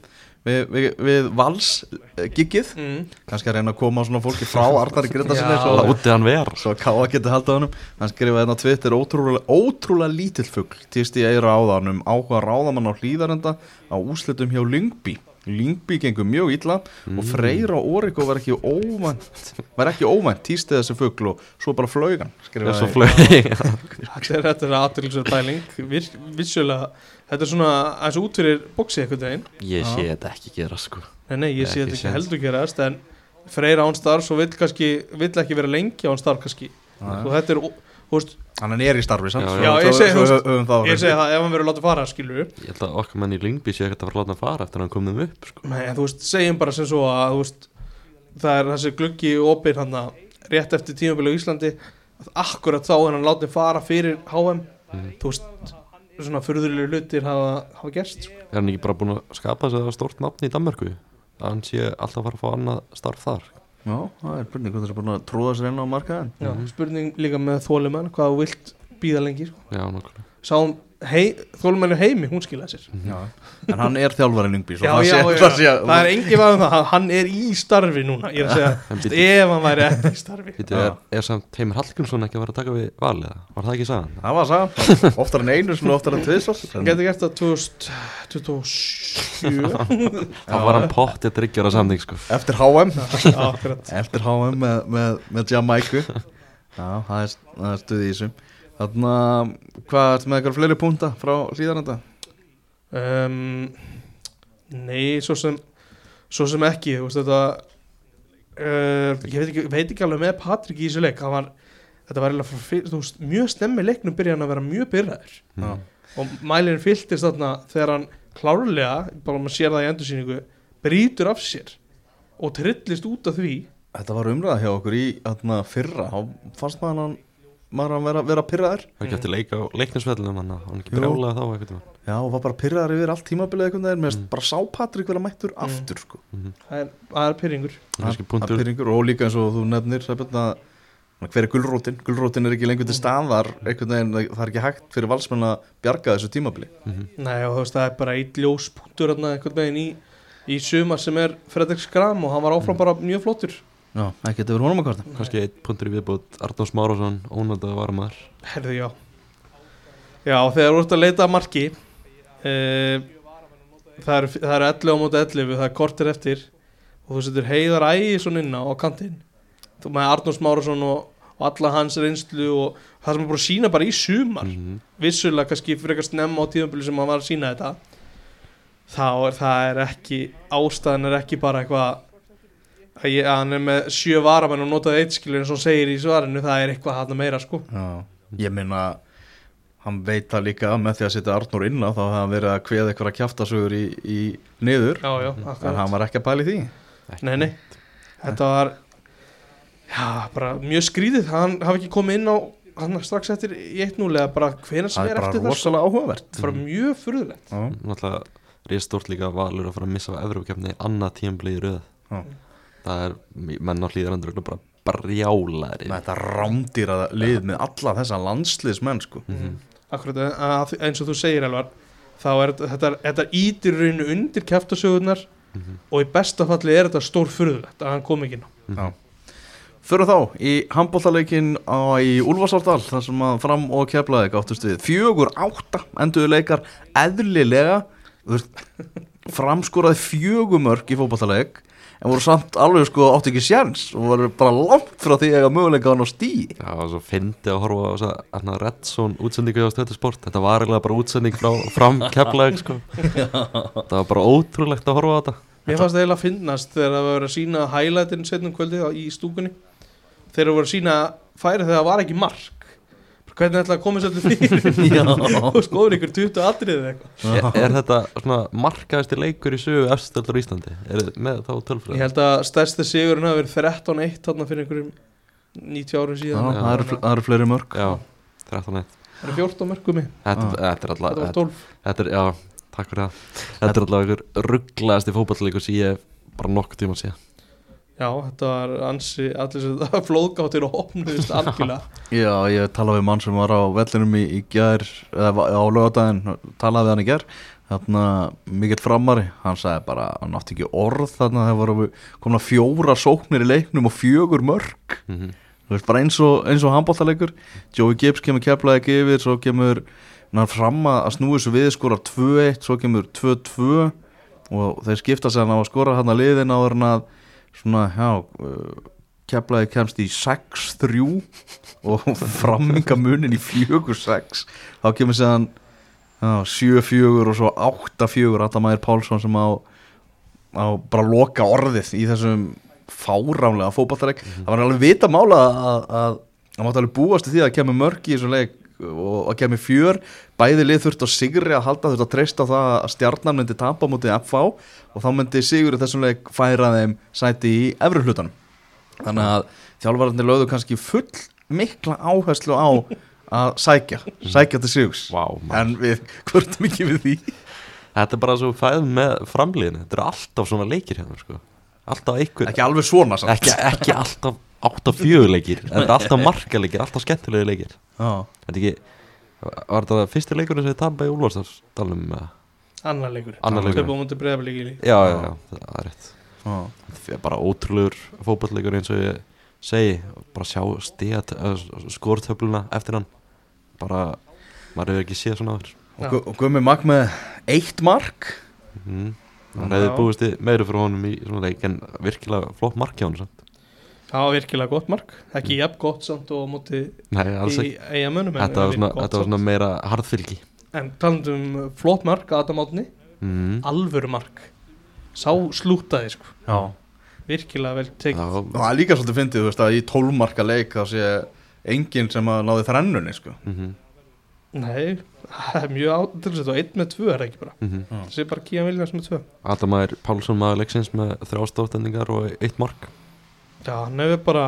við, við, við Vals eh, giggið, mm. kannski að reyna að koma svona fólki frá Arnari [laughs] Já. svo, látið hann vera. svo að Káa geti haldið honum. Hann skrifaði hérna á Twitter ótrúlega, ótrúlega lítill fugl týst í eira áðan um áhuga ráðamann á hlýðarenda á úslitum hjá Lyngby. Lyngby gengur mjög illa og Freyr á Origo var ekki óvænt var ekki óvænt týsti þessi fugl og svo bara flögan er skrifaði [laughs] Þetta er, er pæling. Vir, Vissulega, þetta er svona aðeins út fyrir bóksi eitthvað veginn. Ég sé þetta ekki gera sko. Nei, nei, ég sé Ekki þetta ekki séns. heldur gerast En Freyr án starfs og vill kannski Vill ekki vera lengi án starf kannski. Og þetta er, þú veist, hann er í starfi samt Já, svo- já, ég svo- segi, svo það ég segi það Ef hann verður látið fara, skilur Ég held að okkar menn í Lingby sé ekkert að fara að láta hann fara eftir að hann kom þeim upp sko. Nei, en þú veist, segjum bara sem svo að þú veist, það er þessi gluggi opið hann rétt eftir tímabili á Íslandi. Að akkurat þá er hann látið fara fyrir HM Mhm. þú veist, svona furðulega hlutir hafa, hafa gerst sko. Er hann ekki bara búin að skapa sig það stórt nafn í Danmarku að hann sé alltaf að fara að fá annað starf þar já, það er spurning hvað það er búin að trúða sér inn á markaðin Já, Mhm. spurning líka með þólumann hvað þú vilt býða lengi sko. Já, nokkulega sáum hei, þólmennu heimi, hún skilaði sér. Já. En hann er þjálfarinn Yngbi já, já, já, já, það er engin vaðum það hann er í starfi núna ég er að segja, En bíddu. ef hann væri ekki í starfi. Býtu, er, er samt Heimir Hallgrímsson ekki að vera að taka við valið eða? Var það ekki sagan? Það var það, oftar en einu, svona oftar en tvisvar. Hann getur gert það 2027 Það var hann pott í að dryggjara samning sko. Eftir HM akkurat. Eftir HM með, með, með Jamaica Já, það er, það er stuð í þessum Þannig að, hvað ertu með eitthvað fleiri púnta frá hlýðaranda? um, Nei, svo sem svo sem ekki, þú veist þetta uh, ég veit ekki, veit ekki alveg með Patrik í þessu leik var, þetta var eiginlega frá fyr- þú veist, mjög snemmi leiknum byrja hann að vera mjög byrjaður Já. og mælirinn fylltist þarna þegar hann klárlega, bara maður sér það í endursýningu brýtur af sér og trillist út af því Þetta var umræða hjá okkur í atna, fyrra Þá fannst maður hann maður hann vera, vera pyrraður Það ekki eftir leika á leiknisvellum hann að hann ekki Jú. brjálaði þá eitthvað tíma Já, og var bara pyrraður yfir allt tímabilið eitthvað þegar Mér mm. bara sá Patrik vera mættur aftur sko. það er, það er pyrringur Það er er pyrringur og líka eins og þú nefnir að hver er gulrótin? Gulrótin er ekki lengur til staðar einhvern veginn, það er ekki hægt fyrir valsmenn að bjarga þessu tímabili. Nei og þú veist það er bara eitt ljóspunktur þarna einhvern veginn í, í sumar sem er Fredrik Skram og hann var áfram bara mjög flottur Já, ekki þetta verið honum að kvarta Kannski eitt punktur í viðbútt Arnórs Márásson, ónöldaði varamaður. Herðu já. Já þegar þú ert að leita að marki uh, það eru það eru 11 á móti 11 það er kortir eftir og þú setur heiðar ægi svona inn á, kantinn. Þú með Arnórs Márusson og, og alla hans reynslu og það sem er búin að sína bara í sumar Mhm. vissulega kannski frekar snemma á tíðanbili sem hann var að sína þetta þá er það er ekki ástæðan er ekki bara eitthvað að, ég, að hann er með sjö varamenn og notaði eitt skilur eins og hann segir í svarinu það er eitthvað hann meira sko. Já, ég minna hann veit það líka að með því að setja Arnór inn á þá hefði hann verið að kveða eitthvað kjaftasögur í, í niður. Já já, en hann var ekki að pæli því. Nei, nei, þetta var já, bara mjög skrýðið hann hafi ekki komið inn á hann strax eftir í 1-0 eða bara hvenær sem það er er bara eftir þess rosalega áhugavert. Bara mjög furðulegt. Já, Náttúrulega reyð stórt líka valur að fara að missa á Evrókefni annað tímabli í röð. Já. Það er, menn á hlýðarandur bara brjálæri með þetta rándýra lið með alla þessa landsliðsmenn sko. Mhm. akkurat að, eins og þú segir Elvar þá er þetta- þetta, þetta ítir rauninu undir kæftasögurnar Mhm. og í besta falli er þetta stór furðulegt að hann kom ekki inn á Já. Förum þá í handbóltaleikin á í Úlfarsárdal þar sem að fram og keflaði gáttust við fjögur átta enduðu leikar eðlilega fjögur mörg í fótballtaleik en voru samt alveg sko átti ekki sjans og voru bara langt frá því að eiga möguleika á hann á stí. Já, og svo fyndi að horfa á þess að Redson útsendingu á stöðu sport. Þetta var eiginlega bara útsending frá fram keflaðing sko. Það var bara ótrúlegt að horfa á þetta. Mér fannst það eiginlega að finnast þegar það var að sína highlightin setnum kvöldið á- í stúkunni. Þegar það voru að sína færi þegar það var ekki mark hvernig ætlaði að koma til [laughs] fyrir Já. og skoður ykkur 20 atrið eða eitthvað? Er, er þetta svona markaðasti leikur í sögu efstöldar í Íslandi? Er þið með þá Ég tölfræði? held að stærsti sigurinn hafi verið 13-1 þarna fyrir einhverjum 90 árum Já, síðan það eru, það eru fleiri mörg Já, 13 1 Það er 14 mörgum í Þetta, Ah. þetta er alltaf Þetta var þetta, 12 þetta er, já, takk fyrir það. Þetta er alltaf einhver rugglaðasti fótballleikur sem ég hef bara nokkuð tíma sé Já, þetta var ansi allir sem [laughs] flóðgáttir og opnuðist algjörlega. [laughs] Já, ég talaði við mann sem var á vellinum í, í gær eða á lögadaginn, talaði við hann í gær. Þarna mikill framari hann sagði bara, hann átti ekki orð þarna þegar voru komna fjóra sóknir í leiknum og fjögur mörg mm þú veist, bara eins og, eins og handbóltaleikur Joey Gibbs kemur keflaði ekki yfir svo kemur hann fram að snúi þessu við skorar 2-1, svo kemur 2-2 og þeir skipta sér hann á að skora hann að liðin áður en að svona, já uh, keflaði kemst í 6-3 og framminga munin í 4-6 þá kemur sér hann 7-4 og svo 8-4 Adamæður Pálsson sem á, á bara loka orðið í þessum fáránlega fótballtaleg það var alveg vita mála að, að það mátti alveg búast til því að kemur mörg í þessum leik og að kemur fjör. Bæði lið þurft á sigri að halda þurft að treysta á það að stjarnan myndi tapa mútið FH og þá myndi sigur þessum leik færa þeim sæti í efri hlutanum. Þannig að þjálfararnir lögðu kannski full mikla áherslu á að sækja, sækja til sigs maður. en við hvörtum ekki við því. Þetta er bara svo fæðum með framliðinu. Þetta eru alltaf svona leikir hérna sko. Alltaf einhver ekki alveg svona ekki, ekki alltaf 8-4 leikir En þetta er alltaf markaleikir, alltaf skemmtilegi leikir Já. Þetta er ekki Var þetta fyrsti leikurinn sem þið tappa í Úlfarsdalum? annar leikur Annar leikur. Líka Já, já, já, það er rétt Já. Það er bara ótrúlegur fótballleikur eins og ég segi bara sjá stiga skortöfluna eftir hann bara, maður hefur ekki séð svona áður Og, og Gummi Magg með eitt mark mm. Já. Það hefði búist meira fyrir honum í svona leik en virkilega flott mark hjá hann samt. Já, virkilega gott mark. Ekki jafn gott samt og á mútið í eigamönum Þetta var svona, þetta var svona meira harðfylgi. En talandum um flott mark Adam Átni mm. Alvöru mark. Sá slútaði sko. Já. Virkilega vel tekið. Og það er líka svolítið fyndið, þú veist, að í tólmarka leik þá sé enginn sem að náði þrennunni, sko. mhm, Nei, það er mjög átilsett og einn með tvö er það ekki bara? Mhm. Það sé bara Kían Viljans með tvö. Adam Ægir Pálsson maður leiksins með þrjá stóðstendingar og eitt mark Já, hann hefur bara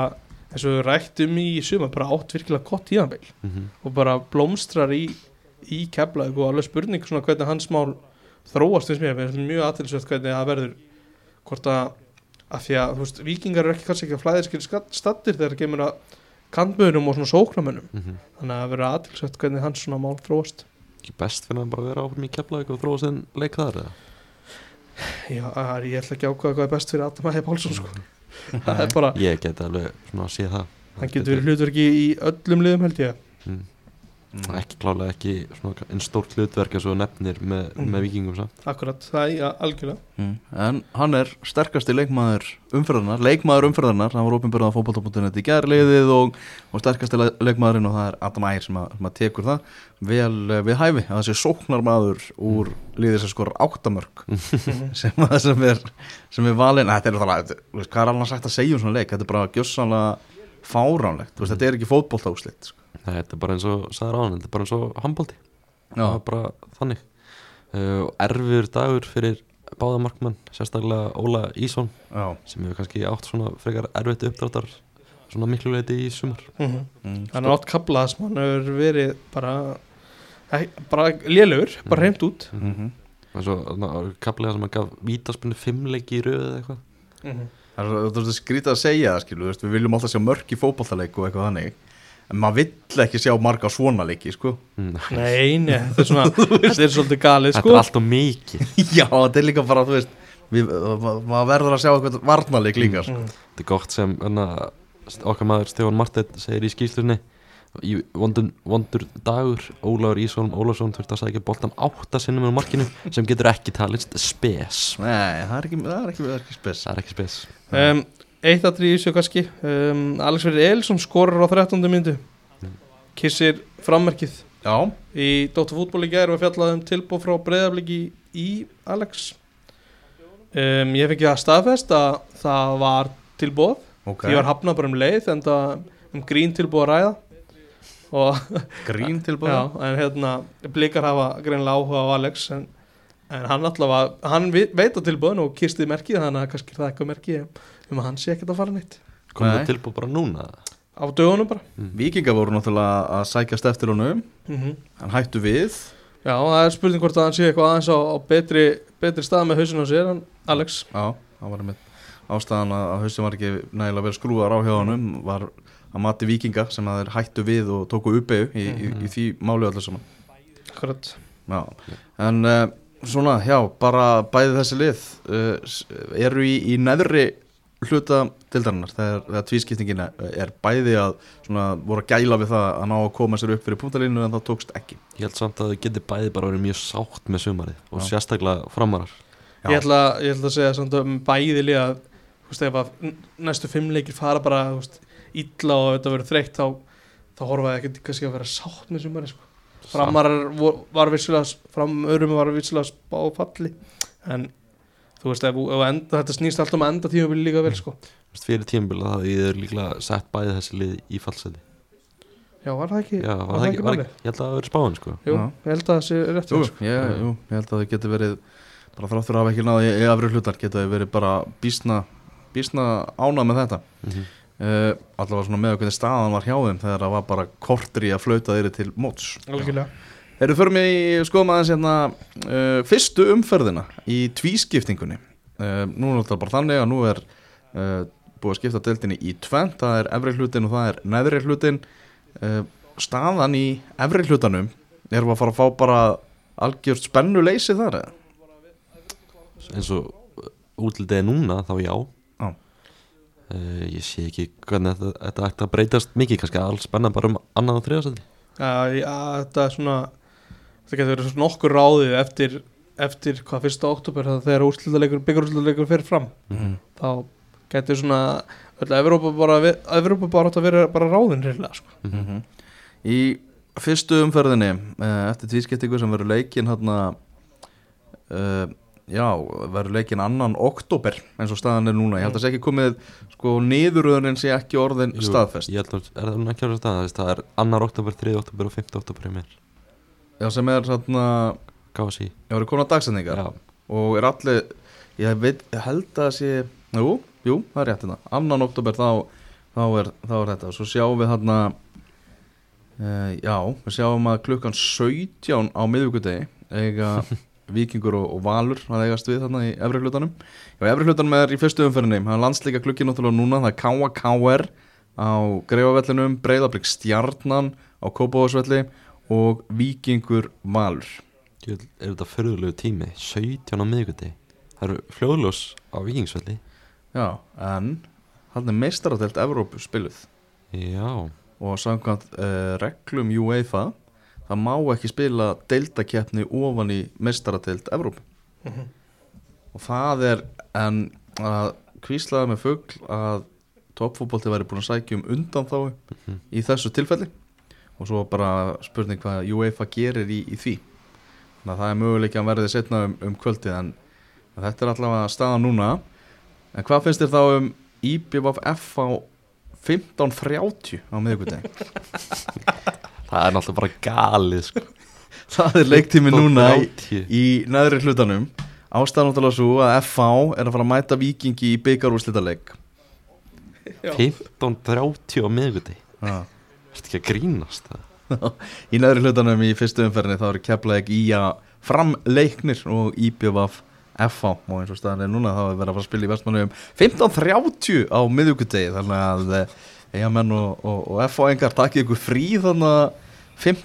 eins og við rættum í suma bara átt virkilega gott tíðanbeil mm og bara blómstrar í, í keflaug og alveg spurning svona hvernig hans mál þróast finnst mér, mér finnst mjög aðtilsvöld hvernig það verður hvort að, að því að þú veist, vikingar eru ekki kannski ekki að flæðiskil stattir þegar það kemur að kantmöðunum og svona sóknamönnum -hmm. þannig að það verður aðtilsvöld hvernig hans svona mál þróast Ekki best fyrir hann bara að vera áfram í keflaug og þróa sinn leik þar eða? Já, það er- ég ætla ekki að ákvæða hvað er best fyrir Adam Ægir Pálsson sko. [laughs] það er bara, Ég geti alveg svona að sé það hann getur verið hlutverki í öllum liðum held ég mm. Mm. Ekki klálega ekki svona einn stórt hlutverk eins og þú nefnir með, Mm. með vikingum samt. Akkurat, það er ja, algjörlega. Mm. En hann er sterkasti leikmaður umferðarnar, leikmaður umferðarnar, hann var opinbyrðað á fótbolta.net í gærliðið og, og sterkasti le- leikmaðurinn og það er Adam Ægir sem, að- sem að tekur það vel eh, við hæfi, að þessi sóknarmaður úr liðið sem skor áttamörk [laughs] sem, að- sem er, sem er valinn, þetta er það, hvað er alveg sagt að segja um svona leik, þetta er bara gjössanlega fáránlegt, þú veist, þetta er ekki fótbolta úslit sko. Nei, Þetta er bara eins og sagður á hann, þetta er bara eins og handbólti Það er bara þannig. Uh, erfiður dagur fyrir báða markmann, sérstaklega Óla Ísson já, sem hefur kannski átt svona frekar erfitt uppdráttar svona miklu leiti í sumar. Mm mm, hann er átt kablað sem hann hefur verið bara bara lélugur, bara Mhm. reynd út. Mhm. eins og kaplega sem hann gaf vítaspunni fimmleiki í röðu eða eitthvað Það er það er skrítið að segja það skilu, við viljum alltaf sjá mörk í fótballtaleik og eitthvað þannig en maður vill ekki sjá marga svona leiki sko. mm. nei, nei, þetta er svona [laughs] þetta er svolítið galið Þetta sko er alltaf mikið [laughs] já, þetta er líka bara, þú veist við, ma- maður verður að sjá eitthvað varnaleik líka sko. Mm. Þetta er gott sem hana, okkar maður Stefán Marteit segir í skýslunni í vondur, vondur dagur Ólaður Ísson Ólafsson þurft að sækja boltan átta sinnum á markinu sem getur ekki talist spes. Nei, það er ekki, það er ekki, það er ekki spes. Það er ekki spes. Um, eitt aðri í þessu kannski. Um, Alex Verið Eilsson skorur á 13. myndu kissir frammerkið. Já, í Dóttar fútból í gær og fjallaði um tilbúð frá breyðabliki í Alex. Um, ég fengi það staðfest að það var tilbúð ok, því var hafnað bara um leið en það um grín tilbúð að ræða grín tilbúið Já, en hérna, blikar hafa greinlega áhuga á Alex en, en hann allavega, hann veit á tilbúðinu og kistið merkið þannig að kannski er það eitthvað merkið um að hann sé ekkert að fara neitt. Komum Nei. við tilbúið bara núna? Á dögunum bara. Vikinga voru náttúrulega að sækjast eftir honum mm hann hættu við. Já, það er spurning hvort að hann sé eitthvað aðeins á, á betri, betri stað með hausinu á sér en Alex. Já, það var með ástæðan að að haustum var ekki nægilega vel skrúðar á hjá honum var að mati vikinga sem að þeir hættu við og tóku uppeyju í, í, í því málu öllu saman. Akkurat. Já, en uh, svona, já, bara bæði þessi lið uh, eru í, í neðri hluta dildarinnar þegar, þegar tvískiptingin er bæði að svona, voru að gæla við það að ná að koma sér upp fyrir punktalínu en það tókst ekki. Ég held samt að þau geti bæði bara verið mjög sátt með sumarið og Já. sérstaklega framarar. Já. ég ætla, ég ætla að segja samt um bæði lið að þú veist, ef að næstu fimm leikir fara bara þú veist, illa og þetta verður þreytt þá, þá horfaði ekki kannski að vera sátt með sumari sko. framarar vor- var vissulega fram öðrum var vissulega spá falli en þú veist ef, ef enda, þetta snýst alltaf um að enda tímabili líka vel sko. Fyrir tímabila það ég er líklega sett bæði þessi lið í fallseti já var það ekki Já, var, það ekki, var málið? ekki, ég held að það verið spáin sko Jú, Já. ég held að það sé rétt Jú, sko. ég, jú, ég held að þau geti verið bara þráttur að hafa ekki náði í afri hlutar geta þau verið bara bísna bísna ánað með þetta mm -hmm. Uh, allavega svona með hvernig staðan var hjá þeim þegar það var bara kortur í að flauta þeirri til móts. Algjörlega. Þeir eru fyrir mig í skoðum aðeins hérna uh, fyrstu umferðina í tvískiptingunni. Uh, Nú er þetta bara þannig að nú er uh, búið að skipta deildinni í tvent það er efri hlutin og það er neðri hlutin uh, staðan í efri hlutanum erum við að fara að fá bara algjört spennu leysi þar eða? eins og útlitið er núna þá Já. Uh, ég sé ekki hvernig þetta, þetta ætti að breytast mikið kannski alls spennan bara um annað og þriðasæti Já, já, þetta er svona þetta getur verið svona nokkur ráðið eftir, eftir hvað fyrsta oktober þegar úrslitaleikur, byggarúrslitaleikur fyrir fram Mhm. þá getur svona öll Evrópa bara, Evrópa bara átt að vera bara ráðin reyðlega sko. Mhm. Í fyrstu umferðinni eh, eftir tvískiptingu sem verður leikin hérna uh, já, verður leikin annan oktober eins og staðan er núna, ég held að sé ekki komið sko niðuröðunin sé ekki orðin Jú, staðfest, ég held að er það ekki orðið stað það er annar oktober, þriði oktober og fymti oktober í mér já sem er svona gási já, verður konar dagsendingar og er allir, ég veit held að það sé, jú, jú, það er rétt hérna, annan oktober þá, þá, er, þá er þetta. Og svo sjáum við hérna uh, já, við sjáum að klukkan 17 á miðvíkudegi eiga [laughs] Víkingur og, og Valur að eigast við þarna í efri hlutanum. Já, efri hlutanum er í fyrstu umferðinni. Það er landsleika klukki náttúrulega núna, það er K.A.K.R á Greifavellinum, Breiðablík Stjarnan á Kópavóðsvelli og Víkingur Valur. Jú, er þetta förðulegu tími? 17 á miðguti það eru fljóðljós á vikingsvelli Já, en hann er meistaradelt Evrópu spiluð. Já, og samkvæmt uh, reglum UEFA það má ekki spila deildakeppni ofan í meistaradelt Evrópu. Mhm. og það er en að kvíslaða með fugl að toppfótbolti væri búin að sækja um undan þá Mhm. í þessu tilfelli. Og svo bara spurning hvað UEFA gerir í, í því. Þannig að það er möguleik að verði setna um, um kvöldið en þetta er allavega staðan núna. En hvað finnst þér þá um IBVF á 15.30 á miðvikudegi [laughs] það er náttúrulega bara galið sko. [laughs] það er leiktími núna í, 30. í neðri hlutanum ástæðan náttúrulega svo að FH er að fara að mæta vikingi í byggarúrslitaleg Já. 15.30 á miðguti Já Ertu ekki að grínast það? [laughs] í neðri hlutanum í fyrstu umferðinni þá eru keflaðið í að framleiknir og IBVF FH og eins og staðan er núna þá er verið að fara að spila í vestmannu um 15.30 á miðvíkudegi þannig að eigamenn og, og, og FH engar takkið ykkur frí þannig að 5.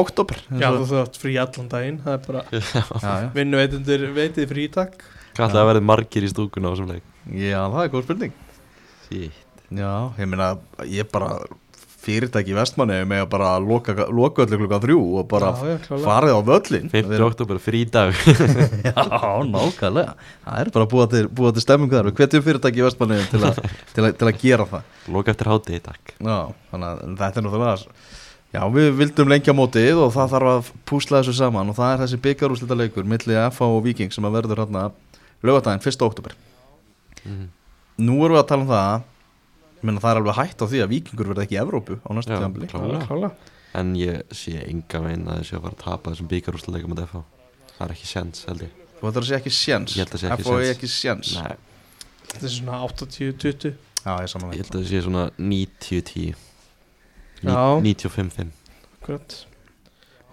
oktober eins Já, þú þátt frí allan daginn Það er bara já, já. vinnu veitundur veitið frítak Hvað ætlaði að verði margir í stúkuna á þessum leik? já, það er góð spurning Shit. já, ég meina ég bara fyrirtæki í vestmannu með að bara loka, loka öllu klukka þrjú og bara Já, farið á völlin 5. oktober, frí dag [laughs] Já, nákvæmlega Það er bara búa til, búa til stemmingu þar Við hvetjum fyrirtæki í Vestmanni til, [laughs] til, til að gera það Loka eftir hátegi, takk Já, þannig að þetta er náttúrulega Já, við vildum lengja mótið og það þarf að púsla þessu saman og það er þessi byggarúslita leikur milli FH og Viking sem að verður hérna lögadaginn 1. oktober mm. Nú erum við að tala um það ég meina það er alveg hætt á því að Vikingur verði ekki í Evrópu á næstu tíðanbili En ég sé enga veginn að þessi að fara að tapa þessum byggarúsleikum með FH Það er ekki sjens, held ég. Þú ætlar að sé ekki sjens Ég held að sé ekki FH er séns. ekki Nei, Þetta er svona 80-20 Já, ég held að það sé svona 90-10 Já. 95-5 Akkurat.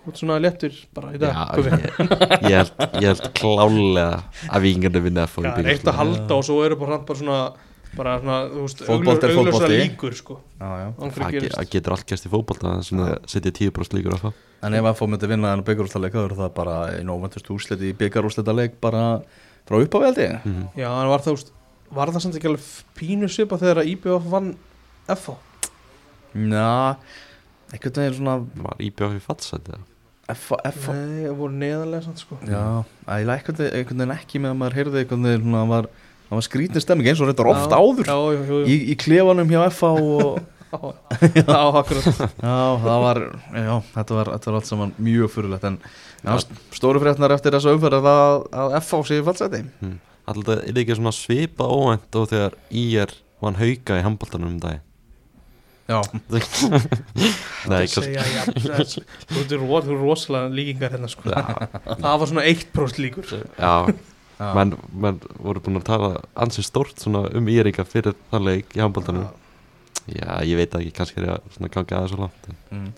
Þú ert svona léttur bara í dag Já, ég, ég, held, ég held klálega að vikingarnir vinna FH það er eitt að halda og svo eru bara, bara svona bara svona, þú veist, Fótbolti er augljósa fótbolti. líkur sko. Það getur allt gæst í fótbolta sem það setja 10% líkur á það. En ef FH myndi vinna þennan byggarúslita leik þá eru það bara einu óvæntust úrslit í byggarúslita leik bara frá ég mm. Já, en var það, þú veist, var það samt ekki alveg pínu svipa þegar að IBF vann FH Já, einhvern veginn svona Var íbjáð í fatsæti það FH, FH Nei, það voru neðarlega samt sko. Já, einhvern veginn, ekki með að maður heyrði einhvern veginn var, það var skrítin stemming eins og þetta oft áður. Já, já, já, í, í klefanum hjá FH og [laughs] já, já, akkurat. Já, það var, já, þetta var, þetta var allt saman mjög fyrirlegt en já, stóru fréttnar eftir þessa umferð er það að FH sé í fallseti mm. Alltaf er það ekki svona svipa óvænt og þegar IR vann hauka í handboltanum um dag Já, [laughs] Nei, Það kannski segja, það- Þú ert rosalega líkingar hérna sko. [laughs] Það var svona 1% líkur. Já já, menn, menn voru búin að tala ansið stórt svona um íringa fyrir þann leik í handboltanum. Já, ég veit það ekki, kannski er ég að svona ganga aðeins svo langt en- mm.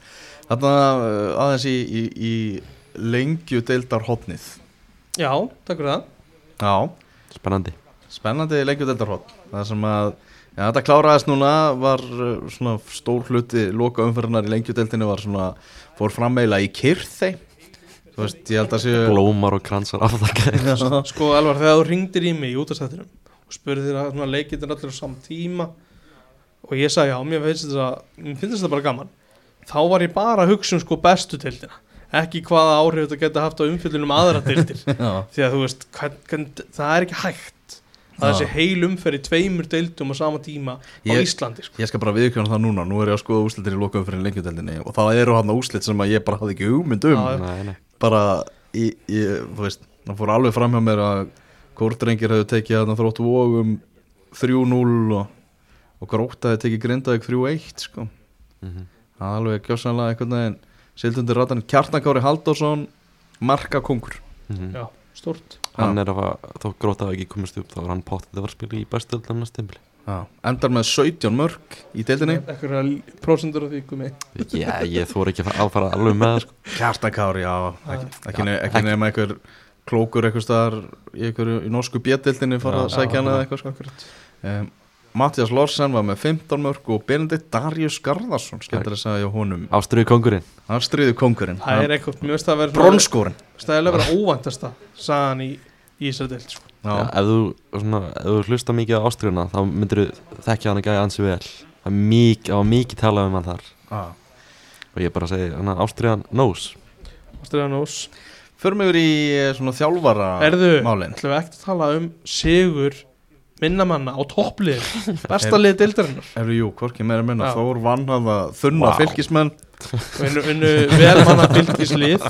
Þarna uh, aðeins í, í, í lengju deildar hotnið Já, takk fyrir það. Já, Spennandi. Spennandi lengju deildar hotn það sem að Já, þetta kláraðist núna, var uh, svona stór hluti loka umferðinar í lengjudeldinu var svona, fór frammeila í kyrþei Þú veist, ég held að séu blómar og kransar afþakka Sko Elvar, þegar þú ringdir í mig í útastættinum og spurði þér að svona leikindir allir á saman tíma og ég sagði já, mér finnst þetta mér finnst þetta bara gaman. Þá var ég bara að hugsa um sko bestu tildina ekki hvaða áhrif þetta geta haft á umfyllunum aðra tildir [laughs] Já, því að þú veist, hvern, hvern, það er ekki hægt að þessi heil umferð í tveimur deildum á sama tíma á Ég- Íslandi sko. Ég skal bara viðkjöna það núna, nú er ég að skoða úslitin í loka umferðin í lengjudeldinu og það eru hann úslit sem að ég bara hafði ekki hugmynd um. Bara, í, í, þú veist, það fór alveg fram hjá mér að Kórdrengir hefur tekið þarna þróttu vógum 3-0 og, og Gróta hefur tekið Grindavík 3-1 sko. Mhm. Það er alveg gjósanlega einhvern veginn Sildundi ratan Kjartankári Halldórsson Markakongur. Mhm. já, stort hann er að þó gróta hafi ekki komist upp þá er hann páttið að fara að spila í bestöldum næst tímbili Já, endar með 17 mörg í deildinni. Eitthvað prósendur af því gumi Já, ég þóra ekki að fara, að alveg með það, sko. Kjartankári, já. Ekki, ekki, ne ekki nema einhver klókur einhver staðar í, í norsku bjettildinni fara að Já, sækja hana eitthvað sko. um, Mattias Lorsen var með 15 mörg og Benedikt Darius Garðarsson skemmtir að segja hjá honum. Ástriðu kongurinn stríði kongurinn er eitthvað, að bronskórin stæðilega vera óvæntasta sagan í, í þessari deild sko. Ef, þú, svona, ef þú hlusta mikið á ástriðuna þá myndir þú þekkja hann að gæja ansi vel. Það er mikið, það var mikið talað um hann þar. Já. og ég bara segi, hann ástriðan nós Stræðanós förum yfir í eh, svona þjálfara Erðu, málin ætlum við ekkert að tala um sigur minnamanna á topplið [laughs] besta lið deildarinnar. Erðu, jú, hvorki meira minna, Já. Þór vann hann að þunna Vá. fylgismenn. Vinnu, vinnu vel manna fylgislið.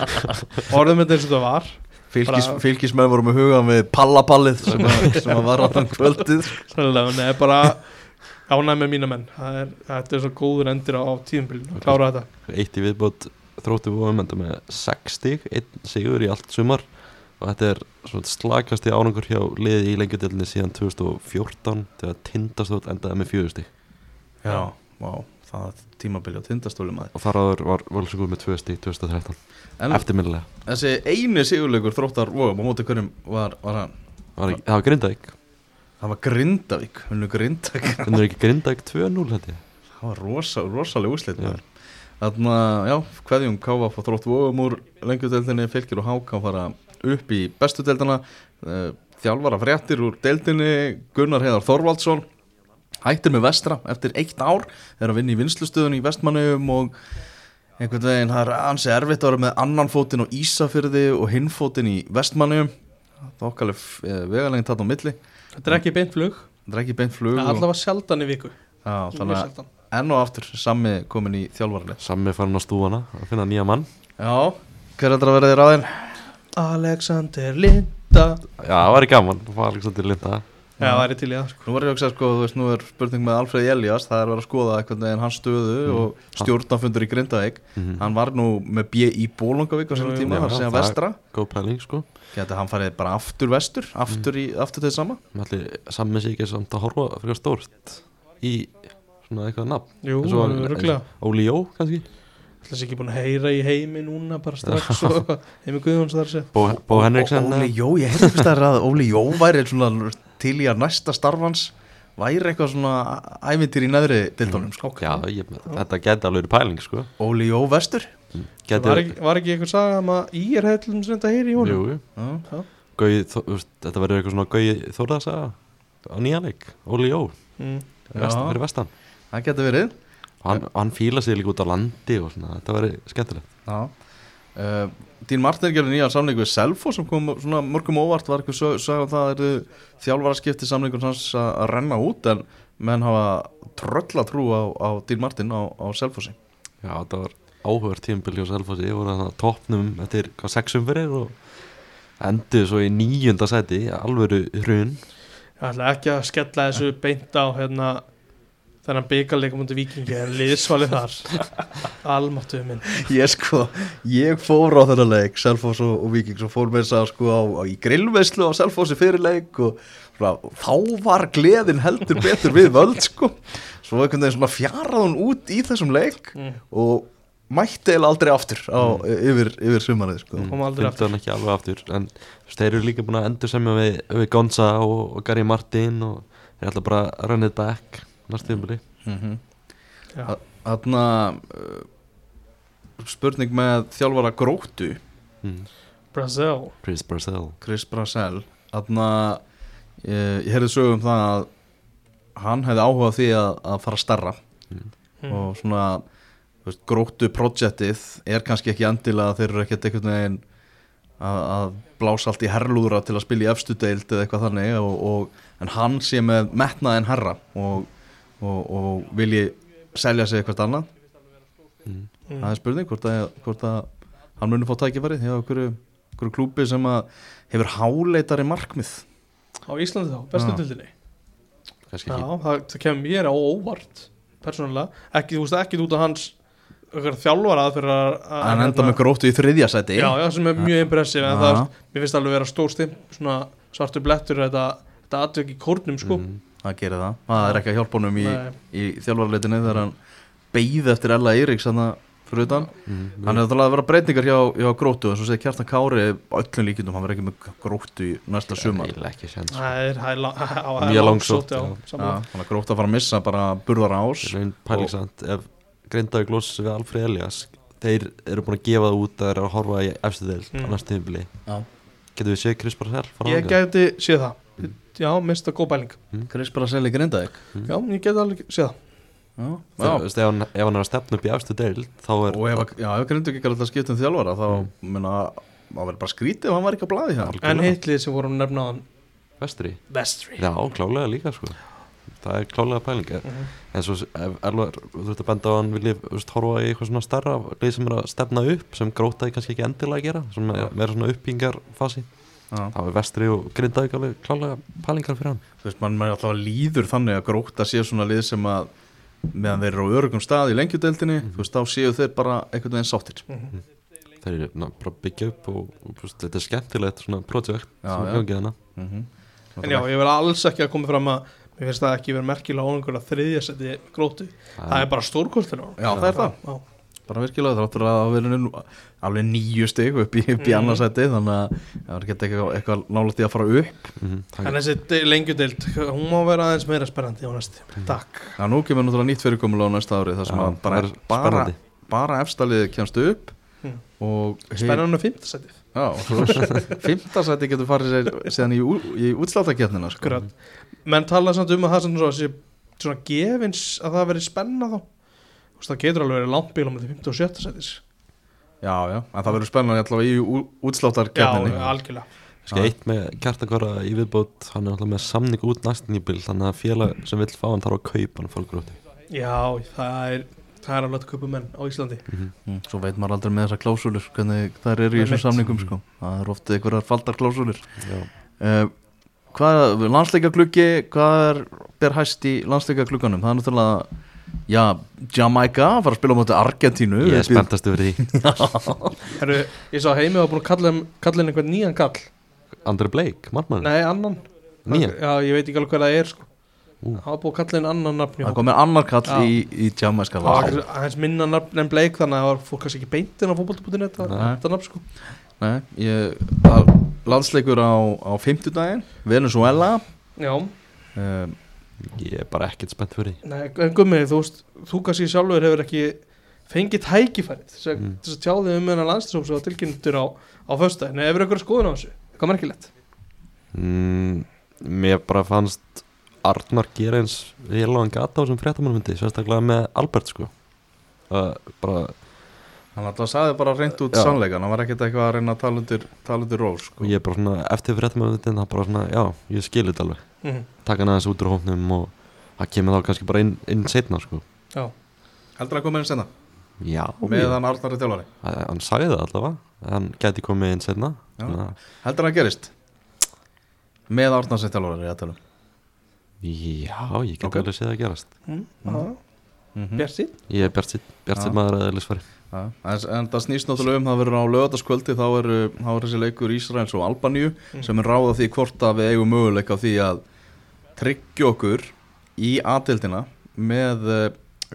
[laughs] Orðum þetta eins og það var Fylgis, Bara- Fylgismenn voru með huga með pallapallið sem, að, [laughs] sem að var áttan kvöldið. Sannlega, neða bara ánæg með mína menn. Það er, þetta er svo góður endir á, á tíðumbilinu klára þetta. Eitt í viðbót þróttu vóðum enda með 6 stig, einn sigur í allt sumar. Og þetta er svona slakasti árangur hjá liði í lengjudelinni síðan 2014 þegar tindastótt endaði með 4 stig. Já, vá, það tímabili á tindastóli maður og þar áður var Völsungur með 2 stig 2013 En eftirminnilega, þessi eini sigurleikur þróttar vógum á móti hverjum var, var hann? Var ekki, það var Grindavík. Það var Grindavík, hvernig er [laughs] ekki Grindavík 2-0 þetta Það var rosa, rosalega úslit Þannig að, já, hverjum káfa fór þrótt vógum úr lengjudeldinni fylgir og háká fara upp í bestu deldina Eh, Þjálfara fréttir úr deldinni Gunnar Heiðar Þorvaldsson hættir með vestra eftir eitt ár er að vinna í vinslustöðun í vestmannum og einhvern veginn það er ansi erfitt að vera með annan fótinn á Ísafyrði og hinn fótinn í vestmannum það okkarlega vegalegin tatt á milli. Þetta er ekki beint flug, það er ekki beint flug er allavega sjaldan í viku. Sjaldan. enn og aftur sami komin í þjálfarlega Sammi farin á stúana að finna nýja mann. Já, hver er þetta að vera þér aðeins? Alexander Linda. Já, það væri gaman, það var Alexander Linda það er til í það sko. Nú var ég að hugsa sko, þú veist, nú er spurning með Alfred Elias, það er að vera að skoða einhvern veginn hans stöðu Mm. og stjórnafundur í Grindavík. Mhm. hann var nú með B í Bólungavík á jú, tíma, já, þar segja það- vestra. Góð pæling sko. Geti hann farið bara aftur vestur, aftur, í, aftur til sama. Allir Sammi sig ekki samt að horfa fyrir stórt í svona eitthvað nafn. Jú, röglega Óli Jó kannski. Ætla sér ekki búin að heyra í heimi núna bara strax [laughs] og eitthvað. heimi Guðjóns þar sé. Bó, Bó Henriksen Óli Jó, ég hefði staðar að Óli Jó væri svona til í að næsta starfans væri eitthvað svona ævintir í neðri dildunum sko. Já, ég, þetta geti alveg verið pæling sko. Óli Jó vestur. Geti, var ekki, var ekki eitthvað saga um að í er hefðlum sem þetta heyri í honum? Jú, jú. Já. Gauði, þetta verður eitthvað svona Gauði Þórðarsaga á nýjanleik Óli Jó, mm. vest, Já. fyrir vestan. Það geti verið. Hann, hann fíla sig líka út á landi og svona, þetta verður skemmtilegt. Já uh, Dín Martin gerði nýja samling við Selfo sem kom svona mörgum óvart. Var eitthvað sög, sög um það að eru þjálfaraskipti samlingur hans að að renna út en menn hafa trölla trú á, á Dín Martin á, á Selfosi Já, þetta var áhugað tímbil hjá Selfossi. Voru þannig að topnum eftir hvað sexum fyrir og endur svo í níunda seti alvöru hrun. Ég ætla ekki að skella þessu beint á hérna þennan byggarleika mútið vikingi en liðsvalið þar. Almáttuðu minn. Ég sko, ég fór á þennan leik Selfos og, og Víkings og fór með þess að sko á, á, í grillveislu á Selfosi fyrir leik og svona, þá var gleðin heldur betur við völd sko. Svo einhvern veginn svona fjarað hún út í þessum leik mm. og mætti eða aldrei aftur á, yfir, yfir sumarið sko. Kom aldrei Fylgdu hann ekki alveg aftur en þeir eru líka búin að endur semja við, við Gonza og, og Gary Martin og ég ætla bara að run it back næstu tímabili mm Já. Þarna uh, spurning með þjálfara gróttu. Mm. Brazil Chris Barcel Chris Brasel Þarna ég, ég heyrði sögum það að hann hefði áhuga á því að, að fara starra. Mm. og svona þú veist, gróttu projektið er kannski ekki endilega þeir eru ekkert einhvern veginn að, að blása allt í herlúðra til að spila í efstu deild eða eitthvað þannig og, og, en hann sé með metnaðin herra og, og, og vilji selja sig eitthvað annað? Mm. það er spurning hvort að, hvort að hann muni fá tækifæri hjá okkur, okkur klúpi sem að hefur háleitari markmið. Á Íslandi þá, bestu ekki. Það, það kemur mér á óvart persónulega, ekki, þú veist, ekki út af hans þjálfara fyrir að að- hann enda með gróttu í þriðja seti já, já, sem er mjög impressiv en Já. það, mér finnst alveg vera stór stim svona svartur blettur þetta, þetta atvök í kórnum, sko. Mhm. Það gerir það, það er ekki að hjálpa honum í, í þjálfarleitinni þegar hann beigði eftir Ella Eiríks hann fyrir utan. Mhm. hann hefði að vera breytingar hjá, hjá gróttu og svo segir Kjartan Kári öllum líkindum hann verður ekki með gróttu í næsta sumar. það er, það er, það er [laughs] Mjög langsótt, hann að gróttu að fara að missa bara burðar ás Reyn pælingsamt ef Grindavík sig við Alfred Elias þeir eru búin að gefa það út að þeir eru að horfa í efstu deild á Mm. næstu tímabili. Já. getur við séð Barcel fara ég geti séð það já, minnst það góð bæling Chris bara selja grindaðik já, ég geti alveg séð það. Ef, hann, ef hann er að stefna upp í efstu deild þá er og ef, að- já, ef grindu ekki alltaf skipt um þjálfara þá menna það verður bara skrítið ef hann var ekki á blaði hér en hitlið sem vorum nefna á hann vestri. Vestri. Já, klálega líka sko. Það er klálega pæling. Mhm. en svo ef Elvar, þú ert að benda á að hann vilji veist, horfa í eitthvað svona starra leið sem er að stefna upp sem grótaði kannski ekki endilega að gera sem er meira svona uppbyggingarfasi. Þá er vestri og alveg klálega pælingar fyrir hann þú veist, mann er alltaf líður þannig að gróta sé svona lið sem að meðan þeir eru á örugum stað í lengjudeldinni Mhm. þú veist, þá séu þeir bara einhvern veginn sáttir Mhm. þeir eru bara að byggja upp og, og veist, þetta er skemmtilegt svona projekt Já, sem gangið hana mm -hmm. en já, ég vil alls ekki að koma fram að mér finnst það ekki verið merkilega ólengur að þriðja seti gróti það er bara. Já, það er það. Bara virkilega að það verður nú alveg nýju stig upp í, í Mhm. annarsæti þannig að það er ekki eitthvað, eitthvað nála því að fara upp. Mm en þessi lengjudeild hún má vera aðeins meira spennandi á næstu. Takk. Já, nú kemur náttúrulega nýtt fyrirkomulega á næsta ári þar sem að bara, bara, bara efstaliðið kemst upp Hmm. og spennandi á fimmtasætið. Já, svo [laughs] fimmtasæti getur farið sér síðan í, í útsláttakefnina sko. Menn tala samt um að það sem svona, sé, svona gefins að það veri spenna þá veist, það getur alveg verið langt bíl á með 5. og 7. sætis. Já, já, en það verður spennandi allavega í ú- já, algjörlega. Eitt með kjartakvara í viðbót hann er alltaf með samning út næstinýbil þannig að félag sem vill fá hann þarf að kaupa hann fólkgróti já, það er það er alveg að kaupa menn á Íslandi. Mm, Svo veit maður aldrei með þessar klásúlur hvernig þær eru í þessum samningum sko. það er ofta einhverjar faldar klásúlur. Já, uh, Hvað, landsleikagluggi hvað er ber hæst í landsleikaglugganum? Það er náttúrulega Já, Jamaica fara að spila á móti Argentínu. Ég er spenntast yfir því. [laughs] Heru, ég sá heimi var búin að kalla, kalla inn einhvern nýjan kall. Andri Blake, margmann nei, annan. Nýjan? já, ég veit ekki alveg hvað það er sko. Það var búin að kalla inn annan nafn Það kom með annar kall Já. í, í Jamaica það var aðeins minna nafn en bleik þannig að það var fólk kannski ekki beintin á Nei. þetta nafn sko. Nei, ég, það, landsleikur á, á fimmtudaginn Venezuela já, um, Ég er bara ekkert spennt fyrir því nei, en gummi, þú veist þú kannski sjálfur hefur ekki fengið tækifærið þess að, Mm. þess að tjáði um hennar landslýsóp sem var tilkynntur á, á föstudaginn hefur eitthvað skoðun á þessu, hvað merkilegt mm, Mér bara fannst Arnar gera eins Ég lág hann gata á sem fréttamannfundi Sérstaklega með Albert sko uh, Bara Hann alltaf sagði bara reynd út Já. sannleikan Hann var ekkert eitthvað að reyna að tala undir, tala undir rós sko. Og ég er bara svona Eftir fréttamannfundin Það bara svona Já, ég skilir þetta alveg mm. Taka hann aðeins út úr hófnum Og það kemur þá kannski bara inn, inn setna sko. Já, Heldur að koma inn senna Já. Með ég, hann Arnari þjálfari hann, sagði það allavega. Hann gæti komið inn setna að- Heldur að gerist? Með Arnari þjálfari ég að tala um. Já, ég get alveg séð að gerast. Mm. Mm. já. mm bjart sín Ég er bjart Já. sitt maður að eðlisfari. En, en það snýst náttúrulega um Það verður á lögataskvöldi Þá er, þá er þessi leikur Ísraels og Albaníu Mm. Sem er ráða því hvort að við eigum möguleika því að Tryggja okkur Í aðildina Með uh,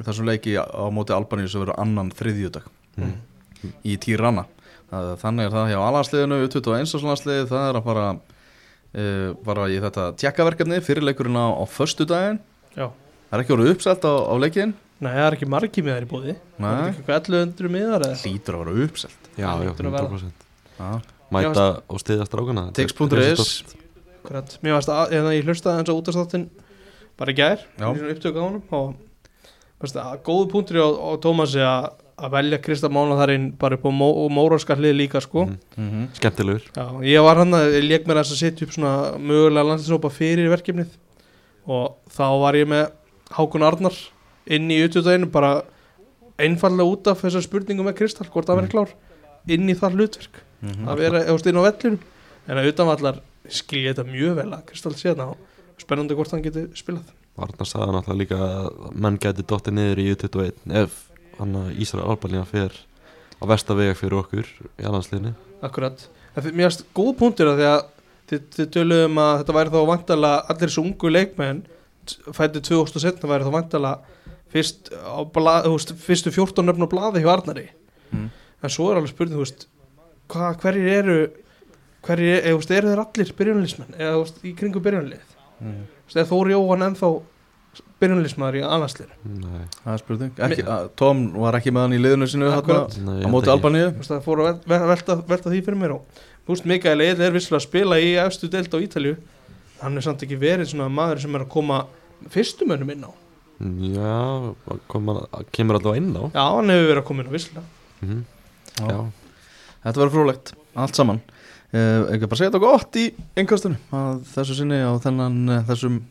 þessum leiki á móti Albaníu Sem verður annan þriðjudag mm. í Tirana. Það- þannig er það hjá alansliðinu 21. landsliði það er að fara uh, var í þetta tjekkaverkefni fyrirleikurinn á, á föstu daginn Já. Það er ekki orðið uppselt á, á leikin Nei, það er ekki margi miðar í bóði Það er ekki eitthvað 1100 miðar eða? Hlýtur að vera uppselt. Já, já, hlýtur að vera. 100% Já, Mæta og þetta er- tix.is Akkurat. Mér varst að, eða ég hlustaði eins á útastáttin bara í gær, upptöku á honum og varst að góðu punktur á, á Tómasi að að velja Krista Mána þar inn bara upp á mó, mórarska hlið líka sko Mhm. Mhm. Skemmtilegur Já, ég var hann að, ég leik mér þess að setja upp svona mögulega landsinsópa fyrir verkefnið og þá var ég með Hákun Arnar inn í utjöðaðinu bara einfallega út af þessar spurningum með Kristall, hvort það verið klár inn í það hlutverk Mhm. að vera eða inn á vellinum en að utanvallar skilja þetta mjög vel að Kristall sé það og spennandi hvort hann geti spilað. Arnar sagði náttúrulega líka að menn gæti dottið niður í U21 ef hann að Ísra Albalína fer á vestavega fyrir okkur í alhansliðinu Akkurat, en mér finnst góð punktur að því að þið, þið töluðum að þetta væri þá vantala allir þessu ungu leikmenn fætið 2017 væri þá vantala fyrst á blað, veist, fyrstu 14 nöfn á blaði hjá Arnari. Mm. en svo er alveg spurning, veist hva, hverjir eru hverjir, eða, þú veist, eru þeir allir byrjunlismenn eða þú veist, í kringum byrjunlið Mhm. þú veist, eða Þóri Jóhann ennþá byrjunlismæður í annarslið Nei, Það er spurning. Ekki, að, Tom var ekki með hann í liðinu sinu á móti. Albaníu. Það fór að vel- vel- velta, velta því fyrir mér og þú veist, Mikael Eil er visslega að spila í efstu deild á Ítalju hann er samt ekki verið svona maður sem er að koma fyrstumönnum inn á. Já, kom hann, kemur alltaf inn á. Já, hann hefur verið að koma inn á visslega mm Já. Já, Þetta verður frólægt, allt saman uh, Ekki bara segja þetta gott í einnkastunum að þessu sinni á þennan uh, þessum,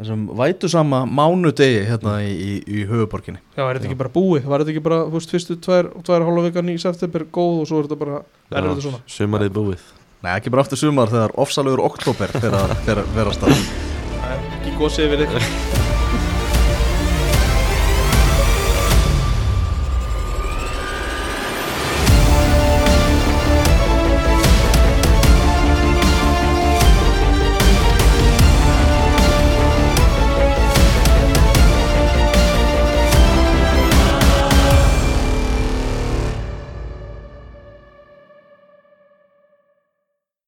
þessum vætusama mánudegi hérna í, í, í höfuborginni já, er þetta ekki bara búið, var þetta ekki bara þú veist, fyrstu tvær, tvær hálfa vikan í september góð og svo er þetta bara, er þetta svona? Sumarið búið. Nei, ekki bara aftur sumar þegar ofsalögur oktober fyrir að vera stað ekki góð við þetta